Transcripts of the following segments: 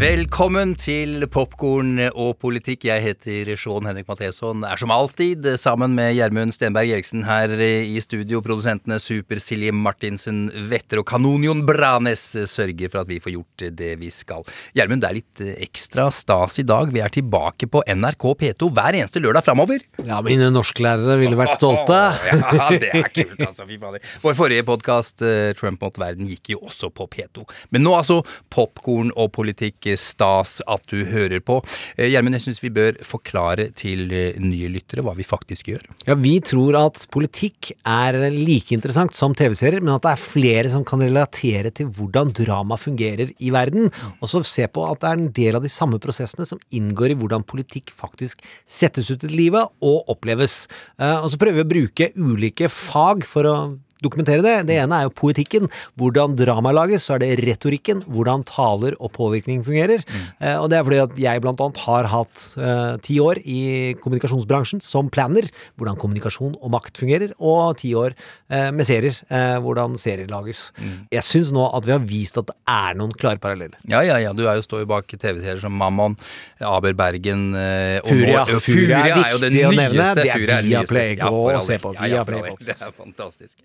Velkommen til Popkorn og politikk. Jeg heter Sean Henrik Matheson. Er som alltid sammen med Gjermund Stenberg Eriksen her i studio. Produsentene Super-Silje Martinsen Vetter og Kanonion Branes sørger for at vi får gjort det vi skal. Gjermund, det er litt ekstra stas i dag. Vi er tilbake på NRK P2 hver eneste lørdag framover. Ja, mine norsklærere ville vært stolte. Ja, det er kult, altså. Fy fader. Vår forrige podkast, Trump mot verden, gikk jo også på P2. Men nå altså popkorn og politikk stas at du hører på. Gjermund, jeg syns vi bør forklare til nye lyttere hva vi faktisk gjør. Ja, Vi tror at politikk er like interessant som TV-serier, men at det er flere som kan relatere til hvordan drama fungerer i verden. Og så se på at det er en del av de samme prosessene som inngår i hvordan politikk faktisk settes ut i livet og oppleves. Og så prøver vi å bruke ulike fag for å dokumentere det. Det ene er jo poetikken, hvordan drama lages. Så er det retorikken, hvordan taler og påvirkning fungerer. Mm. Eh, og det er fordi at jeg blant annet har hatt eh, ti år i kommunikasjonsbransjen som planner, hvordan kommunikasjon og makt fungerer, og ti år eh, med serier, eh, hvordan serier lages. Mm. Jeg syns nå at vi har vist at det er noen klare paralleller. Ja, ja, ja. Du er jo står jo bak TV-serier som Mammon, Aber Bergen og Furia. Nå, Furia, er, er jo det nyeste. Det er Viaplay. Ja, og se på Viaplay. Det er fantastisk.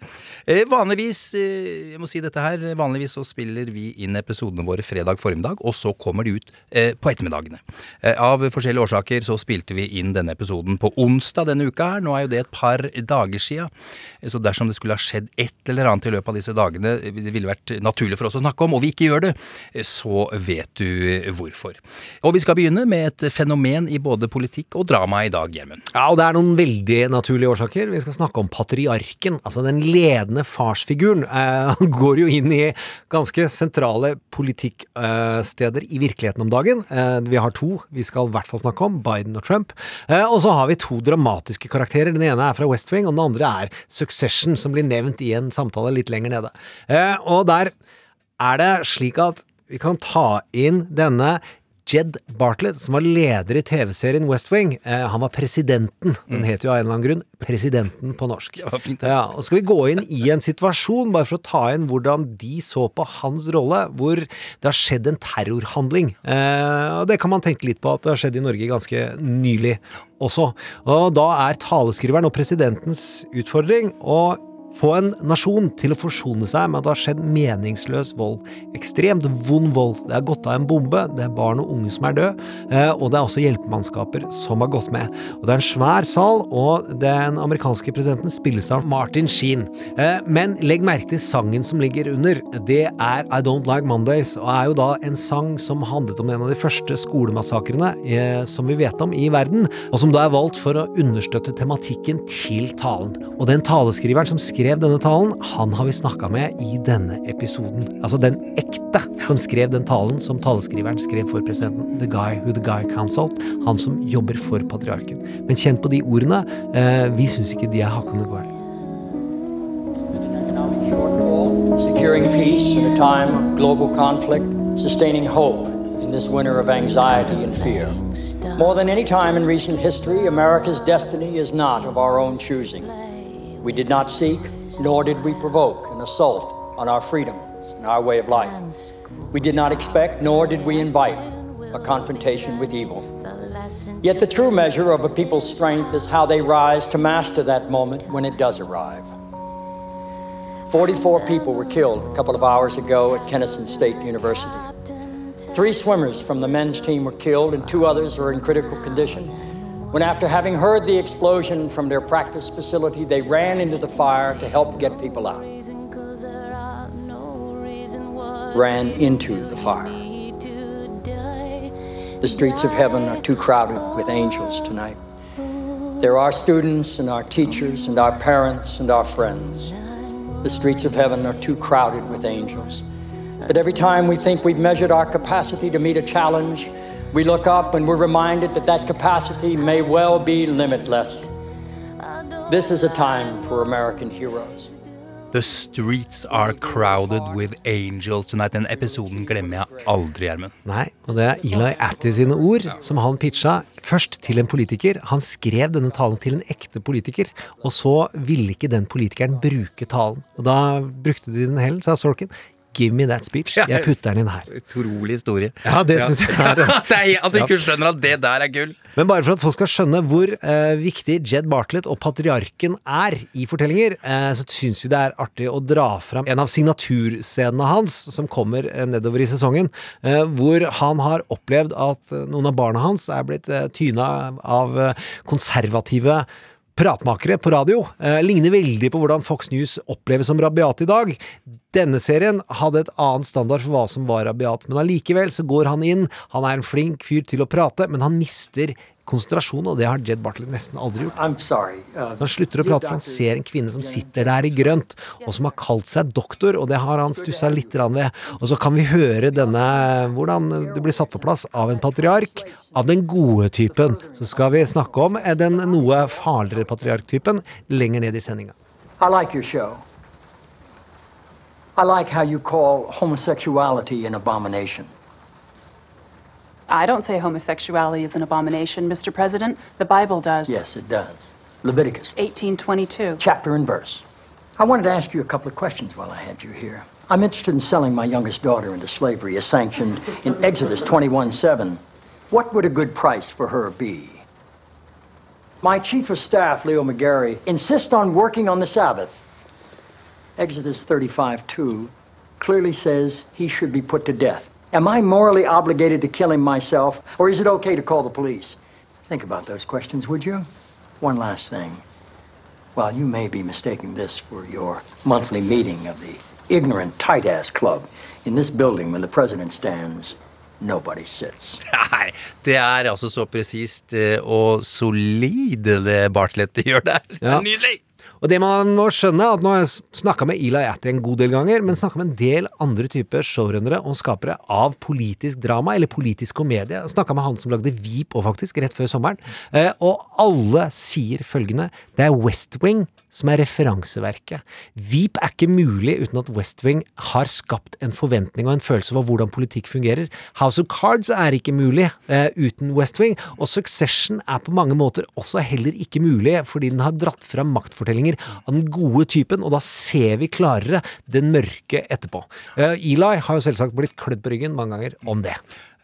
Eh, vanligvis, eh, jeg må si dette her, vanligvis så spiller vi inn episodene våre fredag formiddag, og så kommer de ut eh, på ettermiddagene. Av forskjellige årsaker så spilte vi inn denne episoden på onsdag denne uka her. Nå er jo det et par dager sia, så dersom det skulle ha skjedd et eller annet i løpet av disse dagene det ville vært naturlig for oss å snakke om, og vi ikke gjør det, så vet du hvorfor. Og vi skal begynne med et fenomen i både politikk og drama i dag, Gjermund. Ja, og det er noen veldig naturlige årsaker. Vi skal snakke om patriarken, altså den ledende farsfiguren. Eh, han går jo inn i ganske sentrale politikksteder i virkeligheten om dagen. Eh, vi har to vi skal i hvert fall snakke om, Biden og Trump. Eh, og så har vi to dramatiske karakterer. Den ene er fra West Wing, og den andre er Succession, som blir nevnt i en samtale litt lenger nede. Og der er det slik at vi kan ta inn denne Jed Bartlett, som var leder i TV-serien West Wing. Eh, han var presidenten. Den mm. heter jo av en eller annen grunn Presidenten på norsk. Ja, fint, ja, og skal vi gå inn i en situasjon, bare for å ta inn hvordan de så på hans rolle, hvor det har skjedd en terrorhandling. Eh, og det kan man tenke litt på at det har skjedd i Norge ganske nylig også. Og da er taleskriveren og presidentens utfordring å få en nasjon til å forsone seg med at det har skjedd meningsløs vold. Ekstremt vond vold. Det er gått av en bombe, det er barn og unge som er døde, eh, og det er også hjelpemannskaper som har gått med. Og Det er en svær sal, og den amerikanske presidenten spilles av Martin Sheen. Eh, men legg merke til sangen som ligger under. Det er I Don't Like Mondays, og er jo da en sang som handlet om en av de første skolemassakrene eh, som vi vet om i verden, og som da er valgt for å understøtte tematikken til talen. Og den taleskriveren som skrev skrev denne talen, han har vi snakka med i denne episoden. Altså den ekte som skrev den talen som taleskriveren skrev for presidenten. The guy who the guy counseled. Han som jobber for patriarken. Men kjent på de ordene. Eh, vi syns ikke de er hakkende gale. Securing peace in a time of global conflict, sustaining hope in this winter of anxiety and fear. More than any time in recent history, America's destiny is not of our own choosing. We did not seek, nor did we provoke an assault on our freedoms and our way of life. We did not expect, nor did we invite, a confrontation with evil. Yet the true measure of a people's strength is how they rise to master that moment when it does arrive. 44 people were killed a couple of hours ago at Kennesaw State University. Three swimmers from the men's team were killed, and two others are in critical condition when, after having heard the explosion from their practice facility, they ran into the fire to help get people out. Ran into the fire. The streets of heaven are too crowded with angels tonight. There are students and our teachers and our parents and our friends. The streets of heaven are too crowded with angels. But every time we think we've measured our capacity to meet a challenge, We look up and we're reminded that that capacity may well be limitless. This is a time for American heroes. The streets are crowded with angels tonight. Den episoden glemmer jeg aldri, Gjermund. Nei, og det er Eli Atty sine ord som han pitcha først til en politiker. Han skrev denne talen til en ekte politiker, og så ville ikke den politikeren bruke talen. Og da brukte de den heller, sa Sorkin. Give me that speech. Jeg putter den inn her. Utrolig historie. Ja, det synes jeg er det er At du ikke skjønner at det der er gull. Men bare for at folk skal skjønne hvor eh, viktig Jed Bartlett og patriarken er i fortellinger, eh, så syns vi det er artig å dra fram en av signaturscenene hans som kommer eh, nedover i sesongen, eh, hvor han har opplevd at eh, noen av barna hans er blitt eh, tyna av konservative pratmakere på radio. Eh, ligner veldig på hvordan Fox News oppleves som rabiat i dag. Denne serien hadde et annet standard for hva som var rabiat, men allikevel så går han inn. Han er en flink fyr til å prate, men han mister konsentrasjon, og det har Jed Bartlett nesten aldri gjort. Uh, Så han slutter å prate, for han ser en kvinne som sitter der i grønt, og som har kalt seg doktor, og det har han stussa litt ved. Og så kan vi høre denne, hvordan det blir satt på plass av en patriark, av den gode typen. Så skal vi snakke om den noe farligere patriarktypen lenger ned i sendinga. I like your show. I like how you call homosexuality an abomination. I don't say homosexuality is an abomination, Mr. President. The Bible does. Yes, it does. Leviticus, 1822. chapter and verse. I wanted to ask you a couple of questions while I had you here. I'm interested in selling my youngest daughter into slavery as sanctioned in Exodus 21 7. What would a good price for her be? My chief of staff, Leo McGarry, insists on working on the Sabbath. Exodus 35 2 clearly says he should be put to death. Am I morally obligated to kill him myself, or is it okay to call the police? Think about those questions, would you? One last thing. While you may be mistaking this for your monthly meeting of the ignorant tight ass club, in this building when the president stands, nobody sits. Nei, det er altså så presist eh, og solid det Bartlett gjør der. Det Ja. Nydelig! Og det man må skjønne, at nå har jeg snakka med Eli Atty en god del ganger, men snakka med en del andre typer showrunnere og skapere av politisk drama, eller politisk komedie. Snakka med han som lagde Veep og faktisk, rett før sommeren. Eh, og alle sier følgende Det er West Wing som er referanseverket. Veep er ikke mulig uten at West Wing har skapt en forventning og en følelse for hvordan politikk fungerer. House of Cards er ikke mulig eh, uten West Wing, og Succession er på mange måter også heller ikke mulig fordi den har dratt fram maktfortellinger av den gode typen, og da ser vi klarere den mørke etterpå. Eh, Eli har jo selvsagt blitt klødd på ryggen mange ganger om det.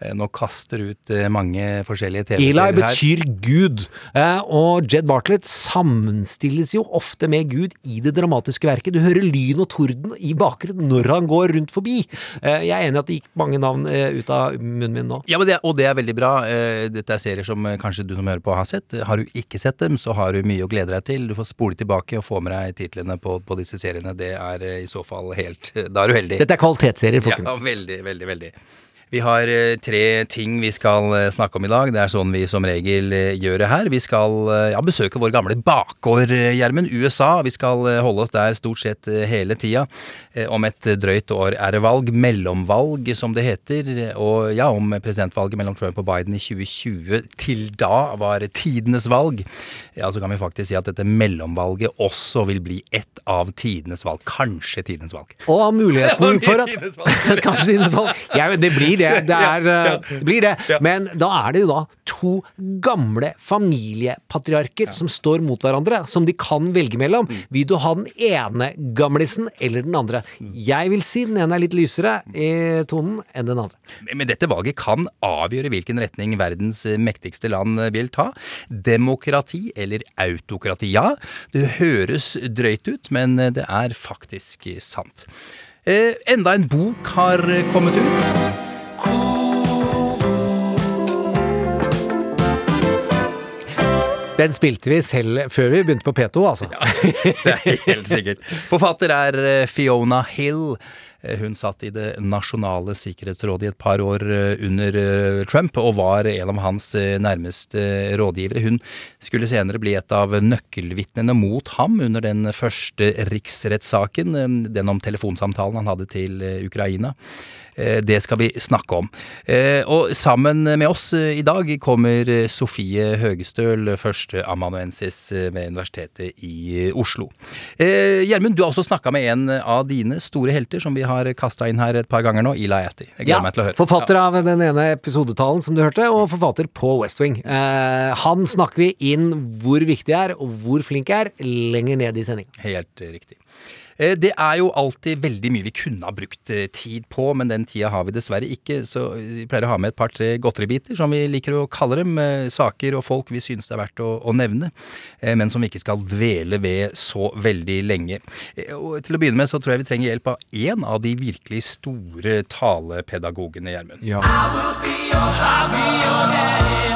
Eh, Nå kaster ut eh, mange forskjellige TV-serier her. Eli betyr Gud, eh, og Jed Bartlett sammenstilles jo ofte med Gud i det dramatiske verket. Du hører lyn og torden i bakgrunnen når han går rundt forbi. Eh, Jeg er enig i at det gikk mange navn ut av munnen min nå. Ja, men det, Og det er veldig bra. Eh, Dette er serier som kanskje du som hører på har sett. Har du ikke sett dem, så har du mye å glede deg til. Du får spole tilbake og få med deg titlene på, på disse seriene. Det er i så fall helt Da er du heldig. Dette er kvalitetsserier, folkens. Ja, veldig, veldig, veldig. Vi har eh, tre ting vi skal eh, snakke om i dag. Det er sånn vi som regel eh, gjør det her. Vi skal ja, besøke vår gamle bakgård, Gjermund. USA. Vi skal holde oss der stort sett hele tida. Om et drøyt år er det valg. Mellomvalg, som det heter. Og ja, om presidentvalget mellom Trump og Biden i 2020 til da var tidenes valg. Ja, så kan vi faktisk si at dette mellomvalget også vil bli ett av tidenes valg. Kanskje tidenes valg. Og muligheten for at. Kanskje tidenes valg. Ja, det blir det. Det, er, ja. det blir det. Men da er det jo da to gamle familiepatriarker som står mot hverandre, som de kan velge mellom. Vil du ha den ene gamlisen eller den andre? Jeg vil si den ene er litt lysere i tonen enn den andre. Men dette valget kan avgjøre hvilken retning verdens mektigste land vil ta. Demokrati eller autokrati. Ja, det høres drøyt ut, men det er faktisk sant. Eh, enda en bok har kommet ut. Den spilte vi selv før vi begynte på P2, altså. Det er helt sikkert. Forfatter er eh, Fiona Hill. Eh, Hun satt i det nasjonale sikkerhetsrådet i et par år eh, under Trump, og var en av hans nærmeste rådgivere. Hun skulle senere bli et av nøkkelvitnene mot ham under den første riksrettssaken, den om telefonsamtalen han hadde til Ukraina. Eh, Det skal vi snakke om. Eh, Og sammen med oss eh, i dag kommer Sofie Høgestøl, førsteamanuensis ved Universitetet i Oslo. Gjermund, du har også snakka med en av dine store helter, som vi har kasta inn her et par ganger nå, Eli Atti. Jeg gleder meg til å høre. Forfatter av den ene episodetalen som du hørte, og forfatter på West Wing. Han snakker vi inn hvor viktig er, og hvor flink er, lenger ned i sending. Helt riktig. Eh, Det er jo alltid veldig mye vi kunne ha brukt eh, tid på, men den tida har vi dessverre ikke, så vi pleier å ha med et par-tre godteribiter, som vi liker å kalle dem. eh, Saker og folk vi synes det er verdt å, å nevne, men som vi ikke skal dvele ved så veldig lenge. Og til å begynne med så tror jeg vi trenger hjelp av én av de virkelig store talepedagogene, Gjermund. Ja. Ja, var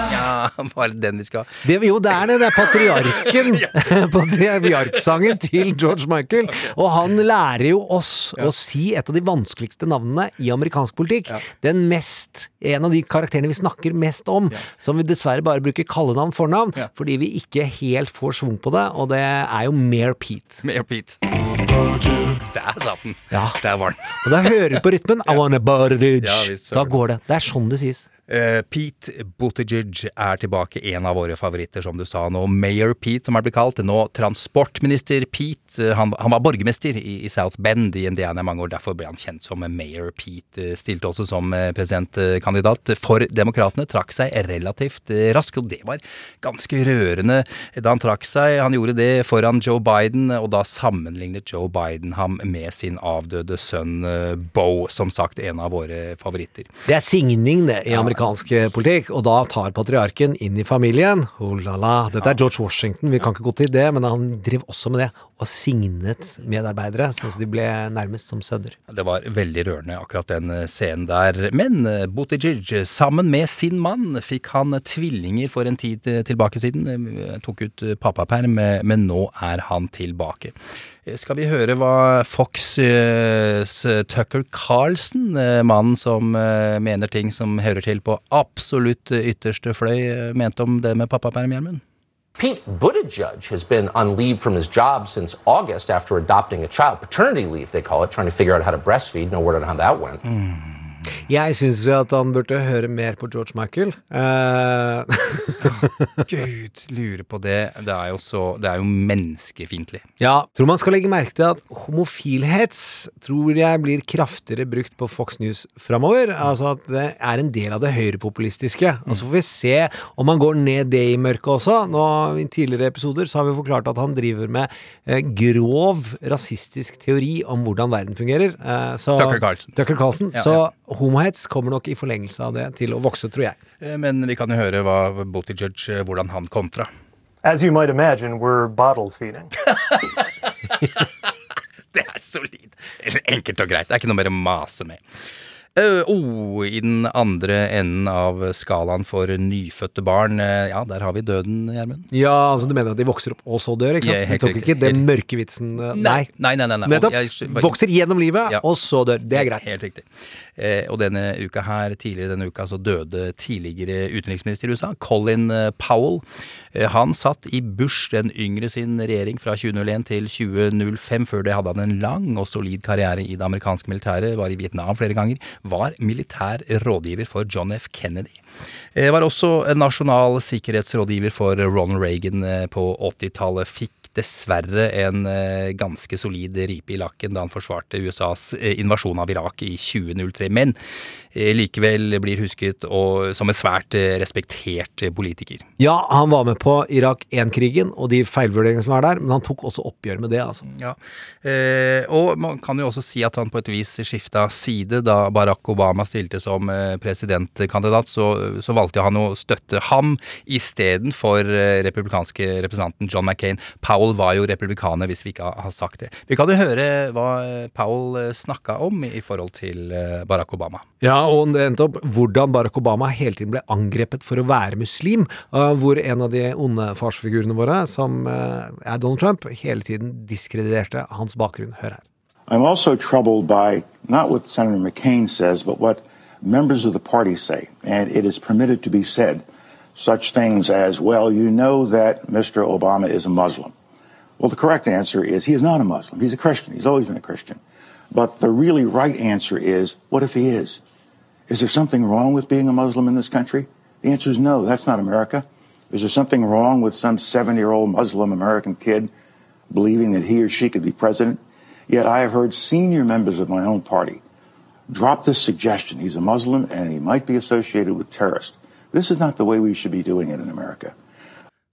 det den vi skal Det, jo, det er det. Det er patriarken. Patriarksangen til George Michael. Og han lærer jo oss å si et av de vanskeligste navnene i amerikansk politikk. Den mest En av de karakterene vi snakker mest om, som vi dessverre bare bruker kallenavn fornavn, fordi vi ikke helt får svung på det, og det er jo Mare Pete. Mayor Pete. Der satt den. Ja. Der var den. Og da hører du på rytmen I wanna. Ja, da går det. Det er sånn det sies. Eh, Pete Buttigieg er tilbake, en av våre favoritter, som du sa nå. Mayor Pete, som er blitt kalt. Nå transportminister Pete. Eh, Han, han var borgermester i, i South Bend i Indiana i mange år, derfor ble han kjent som Mayor Pete. Eh, Stilte også som presidentkandidat for Demokratene. Trakk seg relativt raskt, og det var ganske rørende da han trakk seg. Han gjorde det foran Joe Biden, og da sammenlignet Joe Biden ham med sin avdøde sønn Bo, som sagt en av våre favoritter. Det er signing, det, i amerikansk eh, politikk, og da tar patriarken inn i familien. Oh la la. Dette er George Washington, vi kan ikke gå til det, men han drev også med det, og signet medarbeidere, sånn at de ble nærmest som sønner. Det var veldig rørende, akkurat den eh, scenen der. Men eh, Buttigieg, sammen med sin mann, fikk han tvillinger for en tid tilbake siden. Tok ut pappaperm, men nå er han tilbake. Skal vi høre hva Fox eh, Tucker Carlson, eh, mannen som eh, mener ting som hører til på absolutt ytterste fløy, mente om det med pappaperm, Gjermund? Pete Buttigieg has been on leave from his job since August after adopting a child. Paternity leave, they call it, trying to figure out how to breastfeed. No word on how that went. Jeg syns at han burde høre mer på George Michael. Eh, Gud, lurer på det. Det er jo så Det er jo menneskefiendtlig. ja, tror man skal legge merke til at homofilhets tror jeg blir kraftigere brukt på Fox News framover. Altså at det er en del av det høyrepopulistiske. Og så får vi se om han går ned det i mørket også. Nå I tidligere episoder så har vi forklart at han driver med eh, grov rasistisk teori om hvordan verden fungerer. Eh, så, Tucker Carlsen. Tucker Carlsen Ja, så ja. Homohets kommer nok i forlengelse av det til å vokse, tror jeg. Eh, Men vi kan jo høre hva Buttigieg, eh, hvordan han kontra. As you might imagine, we're bottle feeding. Det er solid. Enkelt og greit. Det er ikke noe mer å mase med. Oh, I den andre enden av skalaen for nyfødte barn, ja, der har vi døden, Gjermund. Ja, altså du mener at de vokser opp og så dør, ikke sant? Ja, du tok ikke den mørke vitsen Nei. Nei, nei, nei. nei. Nettopp. Jeg- Vokser gjennom livet, Ja. og så dør. Det er greit. Helt riktig. Eh, og denne uka her, tidligere denne uka, så døde tidligere utenriksminister i USA, Colin Powell. Eh, han satt i Bush den yngre sin regjering fra 2001 til 2005. Før det hadde han en lang og solid karriere i det amerikanske militæret, var i Vietnam flere ganger, var militær rådgiver for John F. Kennedy. Eh, var også nasjonal sikkerhetsrådgiver for Ronald Reagan eh, på 80-tallet. Fikk dessverre en eh, ganske solid ripe i lakken da han forsvarte USAs invasjon av Irak i 2003. Men likevel blir husket og, som en svært eh, respektert eh, politiker. Ja, han var med på Irak 1-krigen og de feilvurderingene som var der, men han tok også oppgjør med det, altså. Ja. Eh, og man kan jo også si at han på et vis skifta side. Da Barack Obama stilte som eh, presidentkandidat, så, så valgte han å støtte ham istedenfor eh, republikanske representanten John McCain. Powell var jo republikaner, hvis vi ikke har sagt det. Vi kan jo høre hva eh, Powell eh, snakka om i forhold til eh, Barack Obama. Ja, og det endte opp hvordan Barack Obama hele tiden ble angrepet for å være muslim, uh, hvor en av de onde farsfigurene våre, som uh, er Donald Trump, hele tiden diskrediterte hans bakgrunn. Hør her. I'm also troubled by not what Senator McCain says, but what members of the party say. And it is permitted to be said such things as, well, you know that Mr. Obama is a Muslim. Well, the correct answer is he is not a Muslim. He's a Christian. He's always been a Christian. But the really right answer is, what if he is? Is there something wrong with being a Muslim in this country? The answer is no, that's not America. Is there something wrong with some seven year old Muslim American kid believing that he or she could be president? Yet I have heard senior members of my own party drop this suggestion. He's a Muslim and he might be associated with terrorists. This is not the way we should be doing it in America.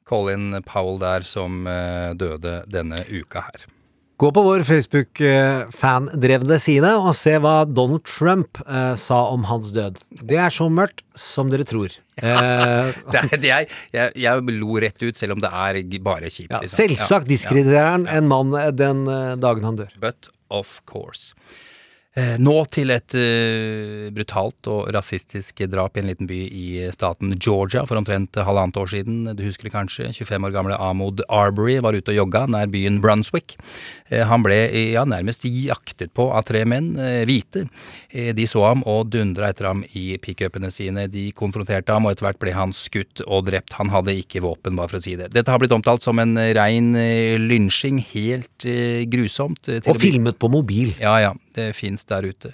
Colin Powell der som eh, døde denne uka her. Gå på vår Facebook-fandrevne side og se hva Donald Trump eh, sa om hans død. Det er så mørkt som dere tror. Eh, Det er, det er, jeg, jeg lo rett ut, selv om det er bare kjipt. ja, liksom. selvsagt Ja, diskrediterer han en mann eh, den eh, dagen han dør. But of course. Eh, nå til et eh, brutalt og rasistisk drap i en liten by i staten Georgia for omtrent halvannet år siden. Du husker det kanskje? 25 år gamle Amod Arbery var ute og jogga nær byen Brunswick. Eh, han ble ja, nærmest jaktet på av tre menn, hvite. De så ham og dundra etter ham i pickupene sine. De konfronterte ham, og etter hvert ble han skutt og drept. Han hadde ikke våpen, bare for å si det. Dette har blitt omtalt som en rein lynsjing. Helt grusomt. Og filmet på mobil. ja, ja, det fins der ute.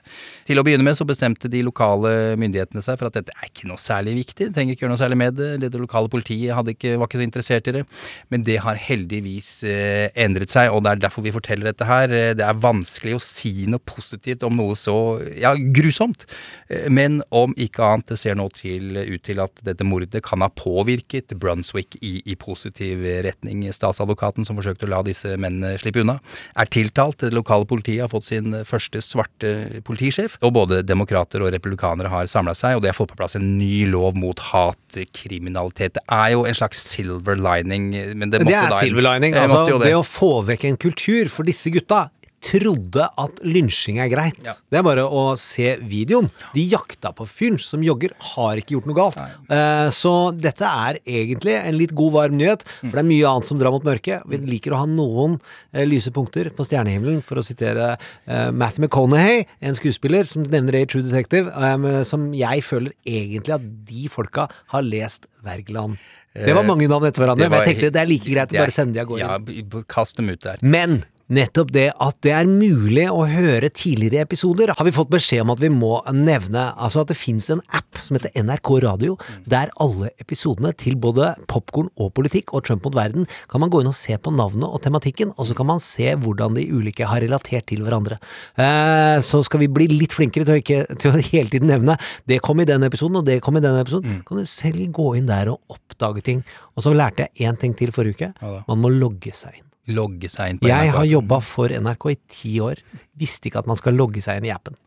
Til å begynne med så bestemte de lokale myndighetene seg for at dette er ikke noe særlig viktig, de trenger ikke gjøre noe særlig med det. Det lokale politiet ikke, var ikke så interessert i det. Men det har heldigvis eh, endret seg, og det er derfor vi forteller dette her. Eh, Det er vanskelig å si noe positivt om noe så ja, grusomt. Eh, Men om ikke annet, det ser nå til, ut til at dette mordet kan ha påvirket Brunswick i, i positiv retning. Statsadvokaten som forsøkte å la disse mennene slippe unna, er tiltalt. Det lokale politiet har fått sin første svarte politisjef, og både demokrater og republikanere har samla seg, og de har fått på plass en ny lov mot hatkriminalitet. Det er jo en slags silver lining, men det måtte det er da silver lining. Altså, det. det. å få vekk en kultur for disse gutta trodde at lynsjing er greit. Ja. Det er bare å se videoen. De jakta på fyren som jogger, har ikke gjort noe galt. Uh, så dette er egentlig en litt god, varm nyhet, for det er mye annet som drar mot mørket. Vi liker å ha noen uh, lyse punkter på stjernehimmelen, for å sitere uh, Matthew McConaughey, en skuespiller som nevner det i True Detective, eh, som jeg føler egentlig at de folka har lest Wergeland. Det var mange navn etter hverandre, men jeg tenkte det er like greit å bare sende de av gårde. Ja, kast dem ut der. Men nettopp det at det er mulig å høre tidligere episoder, har vi fått beskjed om at vi må nevne. Altså at det fins en app som heter NRK Radio, der alle episodene til både popkorn og politikk og Trump mot verden kan man gå inn og se på navnet og tematikken, og så kan man se hvordan de ulike har relatert til hverandre. Eh, så skal vi bli litt flinkere til å, ikke, til å hele tiden nevne det kom i den episoden, og det kom i den episoden. Kan du selv gå inn der og oppdage ting. Og så lærte jeg én ting til forrige uke. Ja. Man må logge seg inn. Logge seg inn på Jeg NRK. har jobba for NRK i ti år. Visste ikke at man skal logge seg inn i appen.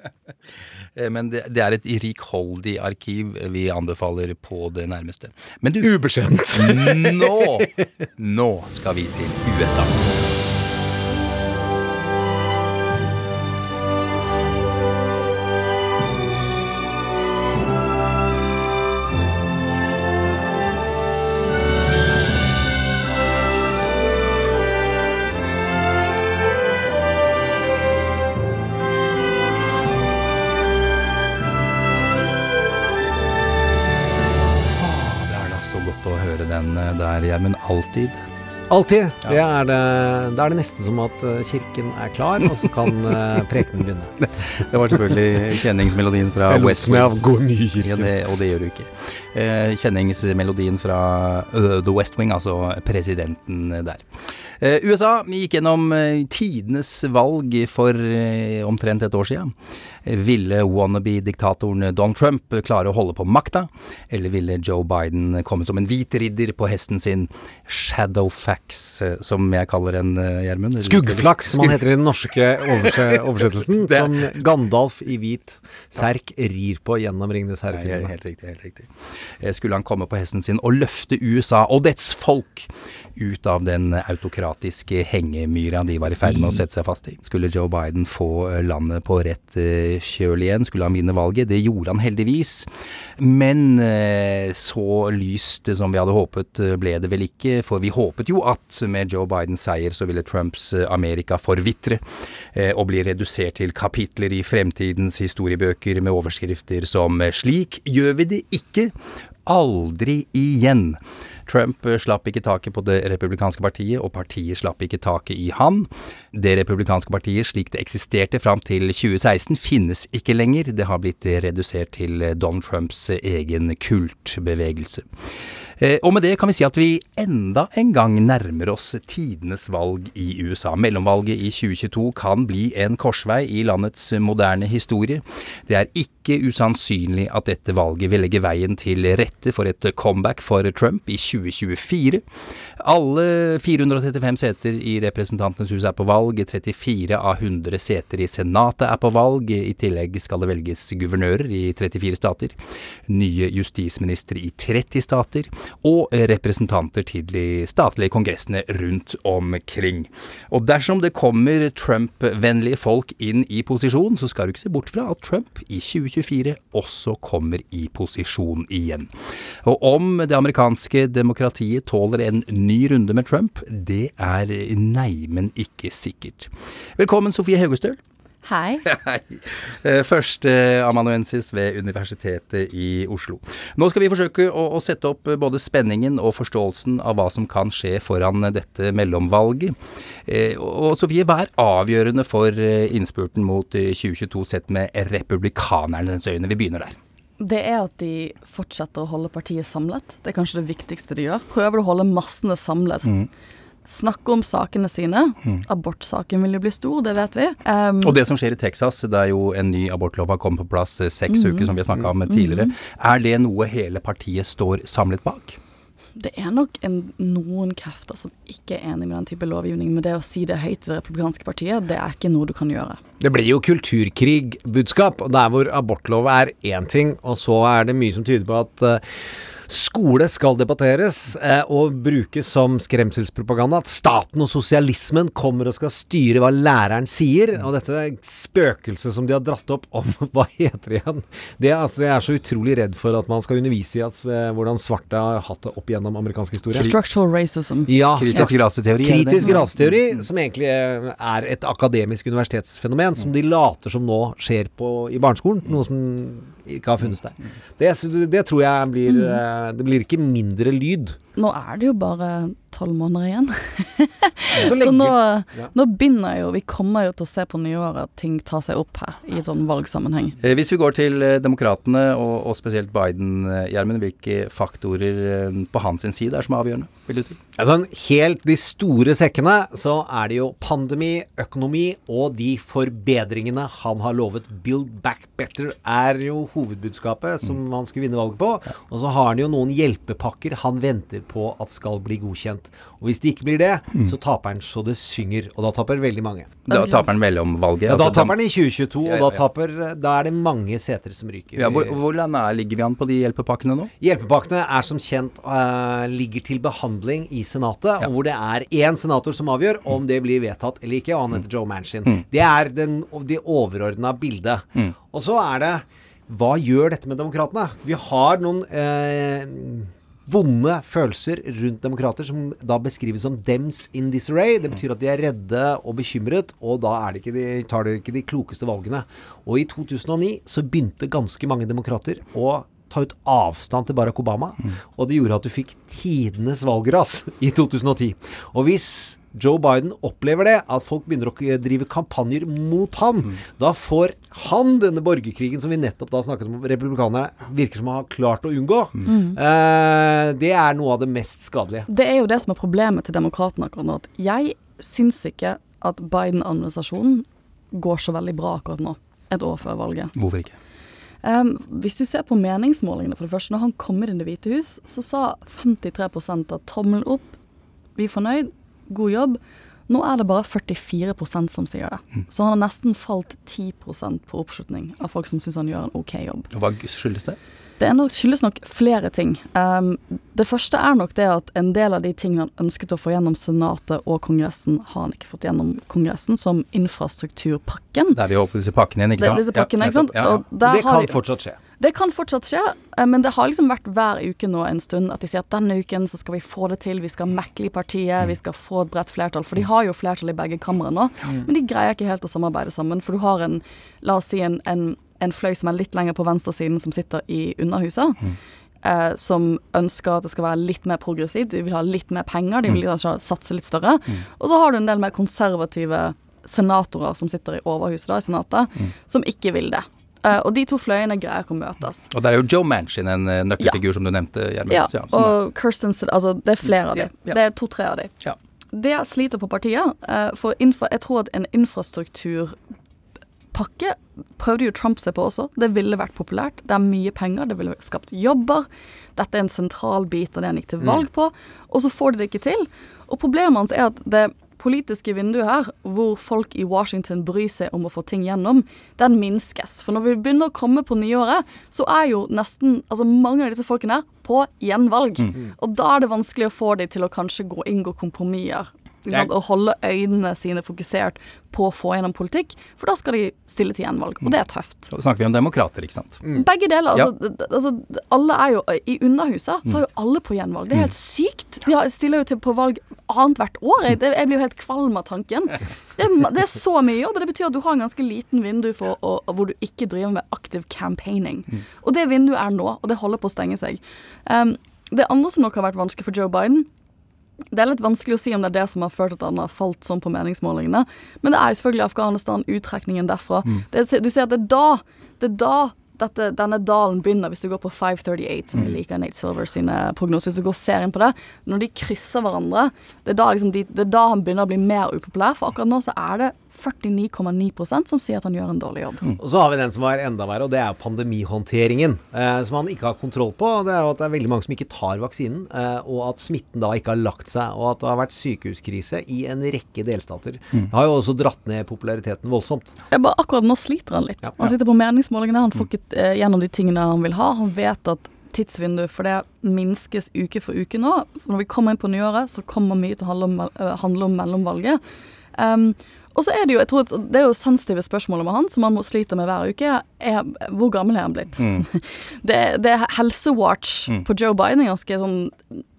Eh, Men det, det er et rikholdig arkiv vi anbefaler på det nærmeste. Men du, Ubeskjedent. nå, nå skal vi til USA. Gjermund. Alltid. Ja. Det er det, da er det nesten som at eh, kirken er klar, og så kan eh, prekenen begynne. Det var selvfølgelig kjenningsmelodien fra Jeg West Wing. går mye Ja, det, og det gjør du ikke. Eh, kjenningsmelodien fra The West Wing, altså presidenten der. Eh, USA gikk gjennom eh, tidenes valg for eh, omtrent et år siden. Ville wannabe-diktatoren Donald Trump klare å holde på makta, eller ville Joe Biden komme som en hvit ridder på hesten sin, Shadowfax, som jeg kaller en, Gjermund? Skuggflaks, som han heter i den norske oversettelsen. Som Gandalf i hvit serk rir på gjennom Ringenes herre-filmene. helt riktig. helt riktig. Skulle han komme på hesten sin og løfte USA og dets folk ut av den autokratiske hengemyra de var i ferd med å sette seg fast i. Skulle Joe Biden få landet på rett kjøl igjen, skulle han vinne valget. Det gjorde han heldigvis. Men så lyst som vi hadde håpet ble det vel ikke, for vi håpet jo at med Joe Bidens seier så ville Trumps Amerika forvitre og bli redusert til kapitler i fremtidens historiebøker med overskrifter som 'Slik gjør vi det ikke'. Aldri igjen. Trump slapp ikke taket på Det republikanske partiet, og partiet slapp ikke taket i han. Det republikanske partiet slik det eksisterte fram til 2016, finnes ikke lenger. Det har blitt redusert til Don Trumps egen kultbevegelse. Eh, og med det kan vi si at vi enda en gang nærmer oss tidenes valg i USA. Mellomvalget i 2022 kan bli en korsvei i landets moderne historie. Det er ikke usannsynlig at dette valget vil legge veien til rette for et comeback for Trump i 2024. Alle 435 seter i Representantenes hus er på valg, 34 av 100 seter i Senatet er på valg, i tillegg skal det velges guvernører i 34 stater, nye justisministre i 30 stater, og representanter til de statlige kongressene rundt omkring. Og dersom det kommer Trump-vennlige folk inn i posisjon, så skal du ikke se bort fra at Trump i 2024 også kommer i posisjon igjen. Og om det amerikanske demokratiet tåler en ny runde med Trump, det er neimen ikke sikkert. Velkommen, Sofie Haugestøl. Hei. Hei. Eh, Førsteamanuensis ved Universitetet i Oslo. Nå skal vi forsøke å, å, sette opp både spenningen og forståelsen av hva som kan skje foran dette mellomvalget. Eh, og Sofie, hva er avgjørende for eh, innspurten mot 2022 sett med republikanernes øyne? Vi begynner der. Det er at de fortsetter å holde partiet samlet. Det er kanskje det viktigste de gjør. Prøver å holde massene samlet. Mm snakke om sakene sine. Mm. Abortsaken vil jo bli stor, det vet vi. Um, og det som skjer i Texas, det er jo en ny abortlov har kommet på plass eh, seks mm. uker, som vi har snakka om tidligere. Mm. Er det noe hele partiet står samlet bak? Det er nok en, noen krefter som ikke er enig med den type lovgivning, men det å si det høyt ved Det republikanske partiet, det er ikke noe du kan gjøre. Det blir jo kulturkrigbudskap der hvor abortlov er én ting, og så er det mye som tyder på at uh, Skole skal debatteres eh, og brukes som skremselspropaganda. At staten og sosialismen kommer og skal styre hva læreren sier. Og dette spøkelset som de har dratt opp om Hva heter det igjen? Det, altså, jeg er så utrolig redd for at man skal undervise i at, eh, hvordan svarte har hatt det opp gjennom amerikansk historie. Structural racism. Ja, kritisk raseteori. Kritisk raseteori, som egentlig er et akademisk universitetsfenomen, som de later som nå skjer på, i barneskolen. Noe som ikke har funnes der. Det, det tror jeg blir mm. Det blir ikke mindre lyd. Nå er det jo bare tolv måneder igjen. så, så nå, ja. nå, begynner jo Vi kommer jo til å se på nyåret at ting tar seg opp her, i sånn valgsammenheng. Eh, hvis vi går til eh, demokratene, og, og, spesielt Biden, Gjermund, hvilke faktorer på hans side er som er avgjørende? Vil du til? Altså, helt de store sekkene, så er det jo pandemi, økonomi og de forbedringene han har lovet. Build back better er jo hovedbudskapet som mm. han skulle vinne valget på. Og så har han jo noen hjelpepakker han venter på at skal bli godkjent. Og hvis det ikke blir det, mm. så taper han så det synger. Og da taper veldig mange. Da taper han mellomvalget? Ja, da altså, taper han i 2022, ja, ja, og da, taper, da, er det mange seter som ryker. Ja, hvor, Hvordan er, ligger vi an på de hjelpepakkene nå? Hjelpepakkene er som kjent uh, ligger til behandling i Senatet, og hvor det er én senator som avgjør om det blir vedtatt eller ikke, og han heter Joe Manchin. Mm. Det er den, det overordna bildet. Mm. Og så er det hva gjør dette med demokratene? Vi har noen eh, vonde følelser rundt demokrater som da beskrives som 'dems in disarray'. Det betyr at de er redde og bekymret, og da de de, tar de ikke de klokeste valgene. Og i 2009 så begynte ganske mange demokrater å ta ut avstand til Barack Obama. Mm. Og det gjorde at du fikk tidenes valgras i 2010. Og hvis Joe Biden opplever det, at folk begynner å drive kampanjer mot han, mm. da får han denne borgerkrigen som vi nettopp da snakket om, republikanerne virker som å ha klart å unngå. Mm. Eh, det er noe av det mest skadelige. Det er jo det som er problemet til demokratene akkurat nå. At jeg syns ikke at Biden-administrasjonen går så veldig bra akkurat nå, et år før valget. Hvorfor ikke? Um, hvis du ser på meningsmålingene, for det første, når han kom inn i Det hvite hus, så sa 53% av tommelen opp, vi er fornøyd, god jobb. Nå er det bare 44% som sier det. Mm. Så han har nesten falt 10% på oppslutning av folk som syns han gjør en OK jobb. Hva skyldes det? Det er nok, skyldes nok flere ting. Um, det første er nok det at en del av de tingene han ønsket å få gjennom Senatet og Kongressen, har han ikke fått gjennom Kongressen, som infrastrukturpakken. Der vi åpner disse pakkene igjen, ikke Det, sant? disse pakkene, ikke sant? Ja, ja, Og der Det kan de- fortsatt skje. Det kan fortsatt skje, eh, men det har liksom vært hver uke nå en stund at de sier at denne uken så skal vi få det til, vi skal mekle i partiet, vi skal få et bredt flertall. For de har jo flertall i begge kamre nå, men de greier ikke helt å samarbeide sammen. For du har en, la oss si en, en, en fløy som er litt lenger på venstresiden, som sitter i Underhuset. Eh, som ønsker at det skal være litt mer progressivt. De vil ha litt mer penger, de vil kanskje satse litt større. Og så har du en del mer konservative senatorer som sitter i Overhuset, da, i Senatet, som ikke vil det. Eh, og de to fløyene greier ikke å møtes. Og der er jo Joe Manchin en nøkkelfigur, ja. som du nevnte, Gjermund. Ja, ja, og Kirsten Altså, det er flere av dem. de. ja. Det er to-tre av de. Ja. Det sliter på partiet. eh, For infra, jeg tror at en infrastrukturpakke prøvde jo Trump seg på også. Det ville vært populært. Det er mye penger, det ville skapt jobber. Dette er en sentral bit av det han gikk til valg på. Og så får de det ikke til. Og problemet hans er at det politiske vinduet her, hvor folk i Washington bryr seg om å få ting gjennom, den minskes. For når vi begynner å komme på nyåret, så er jo nesten altså mange av disse folkene på gjenvalg. Og da er det vanskelig å få dem til å kanskje gå inngå kompromisser. Ikke sant? Og holde øynene sine fokusert på å få gjennom politikk, for da skal de stille til gjenvalg. Og det er tøft. Så snakker vi om demokrater, ikke sant? Begge deler. Altså, d- d- altså, alle er jo I Underhuset så er jo alle på gjenvalg. Det er helt sykt. De stiller jo til på valg annethvert år. Jeg, jeg blir jo helt kvalm av tanken. Det er, det er så mye jobb, og det betyr at du har en ganske liten vindu for å, hvor du ikke driver med aktiv campaigning. Og det vinduet er nå, og det holder på å stenge seg. Um, det andre som nok har vært vanskelig for Joe Biden, det er litt vanskelig å si om det er det som har ført at han har falt sånn på meningsmålingene. Men det er jo selvfølgelig Afghanistan, uttrekningen derfra. Det, du ser at det er da, det er da dette, denne dalen begynner, hvis du går på 538, som vi liker Nate Silver sine prognoser. Hvis du går og ser inn på det, når de krysser hverandre, det er da, liksom de, det er da han begynner å bli mer upopulær. For akkurat nå så er det 49,9% som sier at han gjør en dårlig jobb. Og så har vi den som var enda verre, og det er pandemihåndteringen. Eh, som han ikke har kontroll på. Det er jo at det er veldig mange som ikke tar vaksinen, eh, og at smitten da ikke har lagt seg. Og at det har vært sykehuskrise i en rekke delstater. Det har jo også dratt ned populariteten voldsomt. Jeg bare, akkurat nå sliter han litt. Han sitter på meningsmålingene, han får ikke eh, gjennom de tingene han vil ha. Han vet at tidsvinduet for det minskes uke for uke nå. For når vi kommer inn på nyåret, så kommer mye til å handle om, eh, handle om mellomvalget. Um, og så er det jo jeg tror det er jo sensitive spørsmål om han som han må slite med hver uke. Er, hvor gammel er han blitt? det, det er helsewatch på Joe Biden er ganske sånn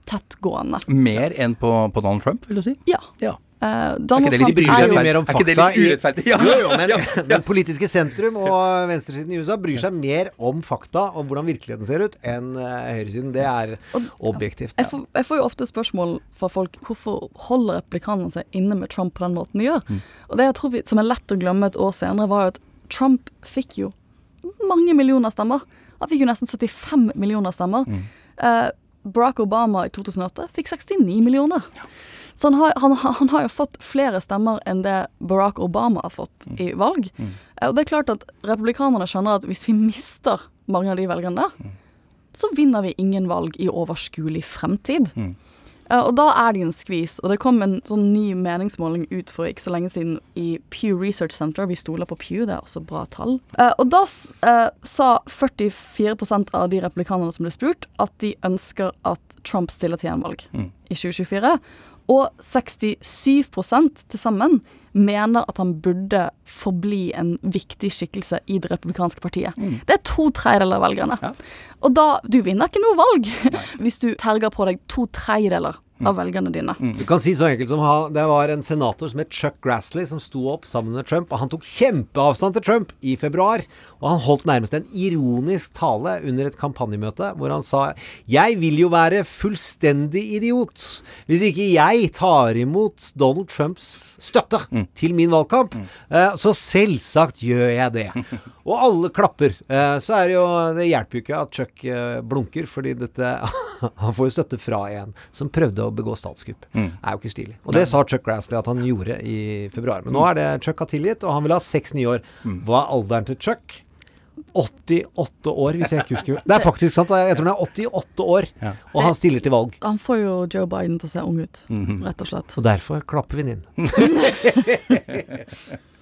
tettgående. Mer enn på, på Donald Trump, vil du si? Ja. Ja. Eh, Donald Er ikke det litt Trump bryr er seg mye mer om Er ikke det litt urettferdig? Ja. Jo, jo, men, Ja, men politiske sentrum og venstresiden i USA bryr seg mer om fakta om hvordan virkeligheten ser ut, enn eh, høyresiden. Det er objektivt. Jeg får, jeg får jo ofte spørsmål fra folk hvorfor holder replikanerne seg inne med Trump på den måten de gjør. Og det jeg tror vi, som er lett å glemme et år senere, var jo at Trump fikk jo mange millioner stemmer. Han fikk jo nesten 75 millioner stemmer. Eh, Barack Obama i 2008 fikk 69 millioner. Så han har, han, han har jo fått flere stemmer enn det Barack Obama har fått i valg. Mm. Og det er klart at republikanerne skjønner at hvis vi mister mange av de velgerne der, så vinner vi ingen valg i overskuelig fremtid. Eh, og da er det en skvis. Og det kom en sånn ny meningsmåling ut for ikke så lenge siden i Pew Research Center. Vi stoler på Pew, det er også bra tall. Eh, og da eh, sa 44% av de republikanerne som ble spurt, at de ønsker at Trump stiller til gjenvalg i 2024. Og 67 til sammen mener at han burde forbli en viktig skikkelse i det republikanske partiet. Det er to tredjedeler av velgerne. Og da Du vinner ikke noe valg. Hvis du terger på deg to tredjedeler av velgerne dine. Du kan si så enkelt som ha, Det var en senator som het Chuck Grassley, som sto opp sammen med Trump. Og han tok kjempeavstand til Trump i februar. Og han holdt nærmest en ironisk tale under et kampanjemøte hvor han sa Jeg vil jo være fullstendig idiot hvis ikke jeg tar imot Donald Trumps støtte til min valgkamp. Mm. så selvsagt gjør jeg det. Og alle klapper. Eh, så er det jo Det hjelper jo ikke at Chuck eh, blunker, fordi dette Han får jo støtte fra en som prøvde å begå statskupp. Mm. er jo ikke stilig. Og det sa Chuck Grassley at han gjorde i februar. Men nå er det Chuck har tilgitt, og han vil ha seks nye år. Hva er alderen til Chuck? 88 år, hvis jeg ikke husker Det er faktisk sant. Jeg tror han er 88 år, og han stiller til valg. Han får jo Joe Biden til å se ung ut, rett og slett. Og derfor klapper vi den inn.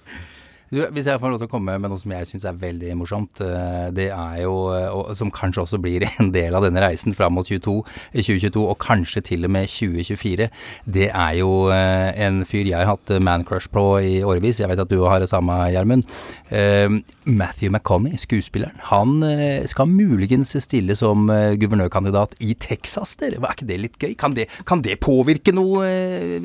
Du, hvis jeg får lov til å komme med noe som jeg syns er veldig morsomt, eh, det er jo, eh, og som kanskje også blir en del av denne reisen fram mot 22, 2022, og kanskje til og med 2024, det er jo eh, en fyr jeg har hatt man-crush på i årevis. Jeg vet at du har det samme, Gjermund. Matthew McConney, skuespilleren. Han skal muligens stille som guvernørkandidat i Texas, dere. Er ikke det litt gøy? Kan det, kan det påvirke noe,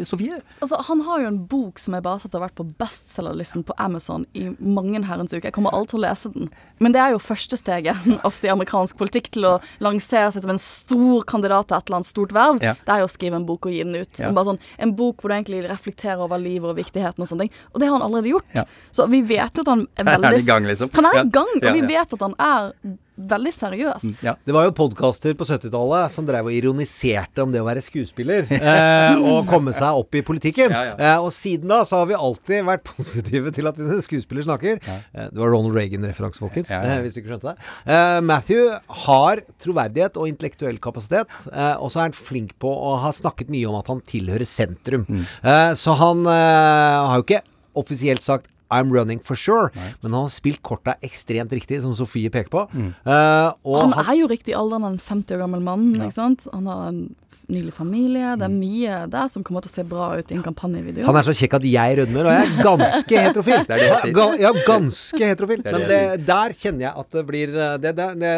Sofie? Altså, han har jo en bok som er basert har vært på bestselgerlisten på Amazon i mange herrens uker. Jeg kommer alltid til å lese den. Men det er jo første steget ofte i amerikansk politikk til å lansere seg som en stor kandidat til et eller annet stort verv. Ja. Det er jo å skrive en bok og gi den ut. Ja. Sånn, en bok hvor du egentlig reflekterer over livet og viktigheten og sånne ting. Og det har han allerede gjort. Ja. Så vi vet jo at han er er veldig han i gang, liksom. Han er i gang, og vi vet at han er veldig seriøs. Ja. Det var jo podkaster på 70-tallet som drev og ironiserte om det å være skuespiller eh, og komme seg opp i politikken. Ja, ja. Eh, og siden da så har vi alltid vært positive til at en skuespiller snakker. Eh, det var Ronald Reagan-referanse, folkens, Ja, ja. eh, hvis du ikke skjønte det. Eh, Matthew har troverdighet og intellektuell kapasitet, eh, og så er han flink på å ha snakket mye om at han tilhører sentrum. Mm. Eh, så han eh, har jo ikke offisielt sagt I'm running for sure, men han har spilt korta ekstremt riktig, som Sofie peker på. Mm. Uh, og Han er jo riktig i alderen, en 50 år gammel mann. ikke sant? Han har en nylig familie. Det er mye der som kommer til å se bra ut i en kampanjevideo. Han er så kjekk at jeg rødmer, og jeg er ganske heterofil. Det er det jeg sier. Ga, ja, ganske heterofil. Det det Men det, der kjenner jeg at det blir det, det, det,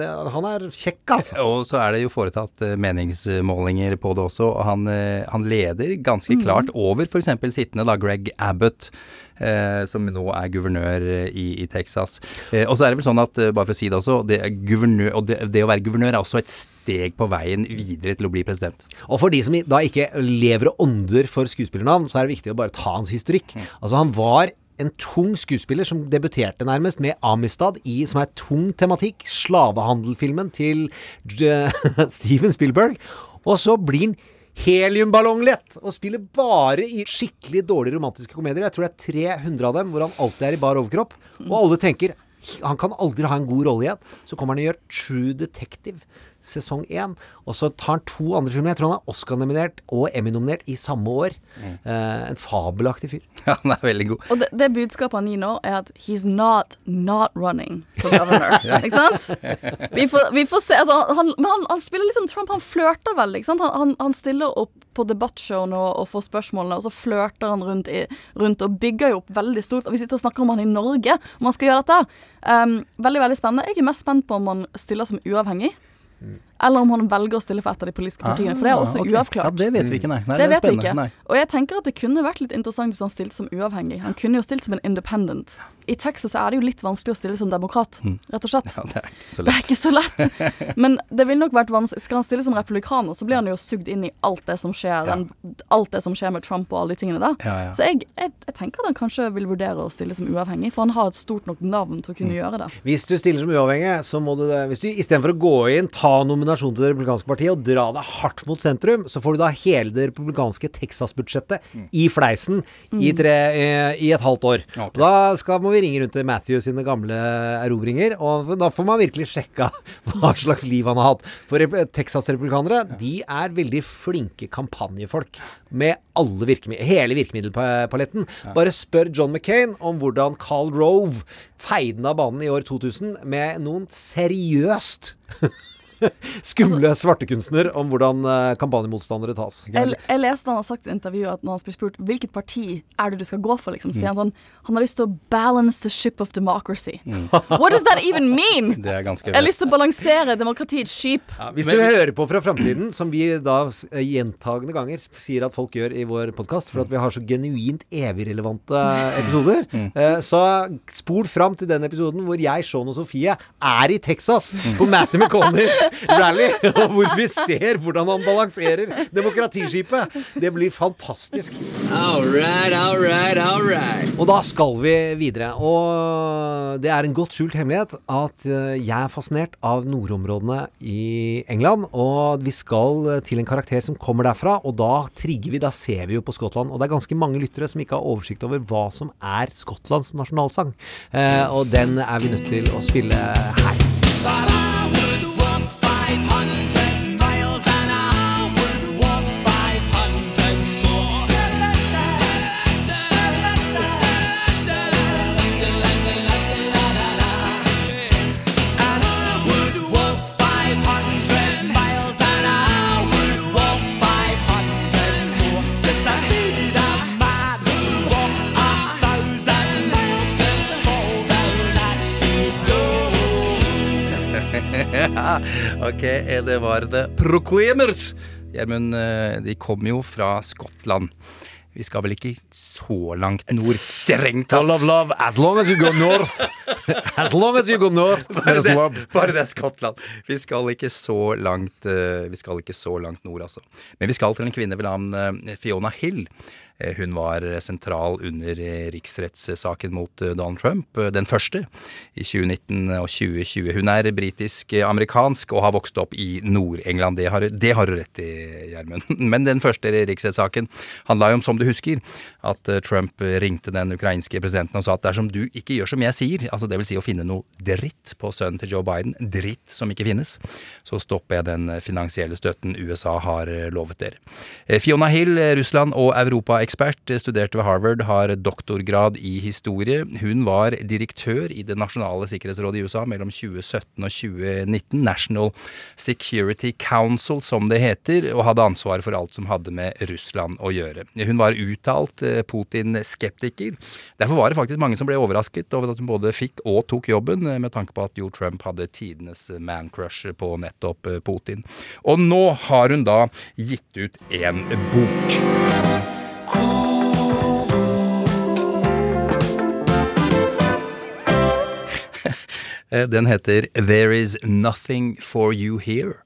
det, Han er kjekk, altså. Og så er det jo foretatt eh, meningsmålinger på det også, og han, eh, han leder ganske klart over f.eks. sittende da Greg Abbott. Eh, som nå er guvernør i, i Texas. Eh, og så er det vel sånn at, eh, bare for å si det også, det, er guvernør, og det, det å være guvernør er også et steg på veien videre til å bli president. Og for de som da ikke lever og ånder for skuespillernavn, så er det viktig å bare ta hans historikk. Altså, han var en tung skuespiller som debuterte nærmest med Amistad i, som er tung tematikk, slavehandelfilmen til Steven Spielberg. Og så blir han heliumballonglett og spiller bare i skikkelig dårlige romantiske komedier. Jeg tror det er 300 av dem hvor han alltid er i bar overkropp. Og alle tenker han kan aldri ha en god rolle igjen. Så kommer han og gjør True Detective sesong én. Og så tar han to andre filmer. Jeg tror han er Oscar-nominert og Emmy-nominert i samme år. Eh, en fabelaktig fyr. Ja, han er veldig god. Og det, det budskapet han gir nå, er at he's not not running for governor. Ikke sant? Vi får, vi får se. Altså, han, men han, han spiller liksom Trump. Han flørter vel. Ikke sant? Han, han, han stiller opp på debattshow og, og får spørsmålene, og så flørter han rundt, i, rundt og bygger jo opp veldig stort. Og vi sitter og snakker om han i Norge, om han skal gjøre dette. Um, veldig, veldig spennende. Jeg er mest spent på om han stiller som uavhengig. Eller om han velger å stille for et av de politiske partiene. For det er også Ah, ok. uavklart. Ja, det vet vi ikke, nei. nei det det vet vi ikke. Nei. Og jeg tenker at det kunne vært litt interessant hvis han stilte som uavhengig. Han kunne jo stilt som en independent. I Texas er det jo litt vanskelig å stille som demokrat, rett og slett. Ja, det er ikke så Det er ikke så lett. Men det ville nok vært vanskelig Skal han stille som republikaner, så blir han jo sugd inn i alt det som skjer den, Alt det som skjer med Trump og alle de tingene der. Ja, ja. Så jeg, jeg, jeg tenker at han kanskje vil vurdere å stille som uavhengig, for han har et stort nok navn til å Mm. kunne gjøre det. Hvis du stiller som uavhengig, så må du Hvis du istedenfor å gå inn, ta nominasjon til Det republikanske partiet og dra deg hardt mot sentrum, så får du da hele det republikanske Texas-budsjettet i fleisen i, tre, i, i et halvt år. Okay. Da skal, må vi ringe rundt til Matthew sine gamle erobringer, og da får man virkelig sjekka hva slags liv han har hatt. For Texas-republikanere, de er veldig flinke kampanjefolk med alle virkemid hele virkemiddelpaletten. Bare spør John McCain om hvordan Carl Rove feide av banen i år 2000 med noen seriøst skumle svartekunstner om hvordan eh, kampanjemotstandere tas. Jeg, jeg leste han har sagt i intervjuet at når han blir spurt hvilket parti er det du skal gå for, liksom, sier han sånn Han har lyst til å balance the ship of democracy. What does that even mean? Det er ganske Jeg har lyst til å balansere demokratiets skip. Hvis du hører på fra framtiden, som vi da eh, gjentagende ganger sier at folk gjør i vår podkast, for at vi har så genuint evigrelevante episoder, mm. så spol fram til den episoden hvor jeg, Sean og Sofie er i Texas på Matthew McConnell rally, og hvor vi ser hvordan han balanserer demokratiskipet. Det blir fantastisk. All right, all right, all right. Og da skal vi videre. Og det er en godt skjult hemmelighet at eh, jeg er fascinert av nordområdene i England. Og vi skal til en karakter som kommer derfra, og da trigger vi, da ser vi jo på Skottland. Og det er ganske mange lyttere som ikke har oversikt over hva som er Skottlands nasjonalsang. Eh, og den er vi nødt til å spille her. ok, eh, det var The Proclaimers. Gjermund, eh, de kom jo fra Skottland. Vi skal vel ikke så langt nord, strengt tatt. Of love as long as you go north. As long as you go north. Bare det, bare det er Skottland. Vi skal ikke så langt eh, Vi skal ikke så langt nord, altså. Men vi skal til en kvinne ved navn Fiona Hill. Eh, Hun var sentral under eh, riksrettssaken mot eh, Donald Trump, den første, i 2019 og 2020. Hun er britisk-amerikansk og har vokst opp i Nord-England. Det, har- du rett i, Gjermund. Men den første riksrettssaken handla jo om, som du husker, at Trump ringte den ukrainske presidenten og sa at dersom du ikke gjør som jeg sier, altså vil si å finne noe dritt på sønnen til Joe Biden, dritt som ikke finnes, så stopper jeg den finansielle støtten USA har lovet dere. Fiona Hill, Russland- og europaekspert, eh, studerte ved Harvard, har doktorgrad i historie. Hun var direktør i Det nasjonale sikkerhetsrådet i USA mellom 2017 og 2019, National Security Council som det heter, og hadde ansvar for alt som hadde med Russland å gjøre. Hun var uttalt eh, Putin-skeptiker. Derfor var det faktisk mange som ble overrasket over at hun både fikk og tok jobben, eh, med tanke på at Jo Trump hadde tidenes man-crush på nettopp eh, Putin. Og nå har hun da gitt ut en bok. Den heter There Is Nothing For You Here.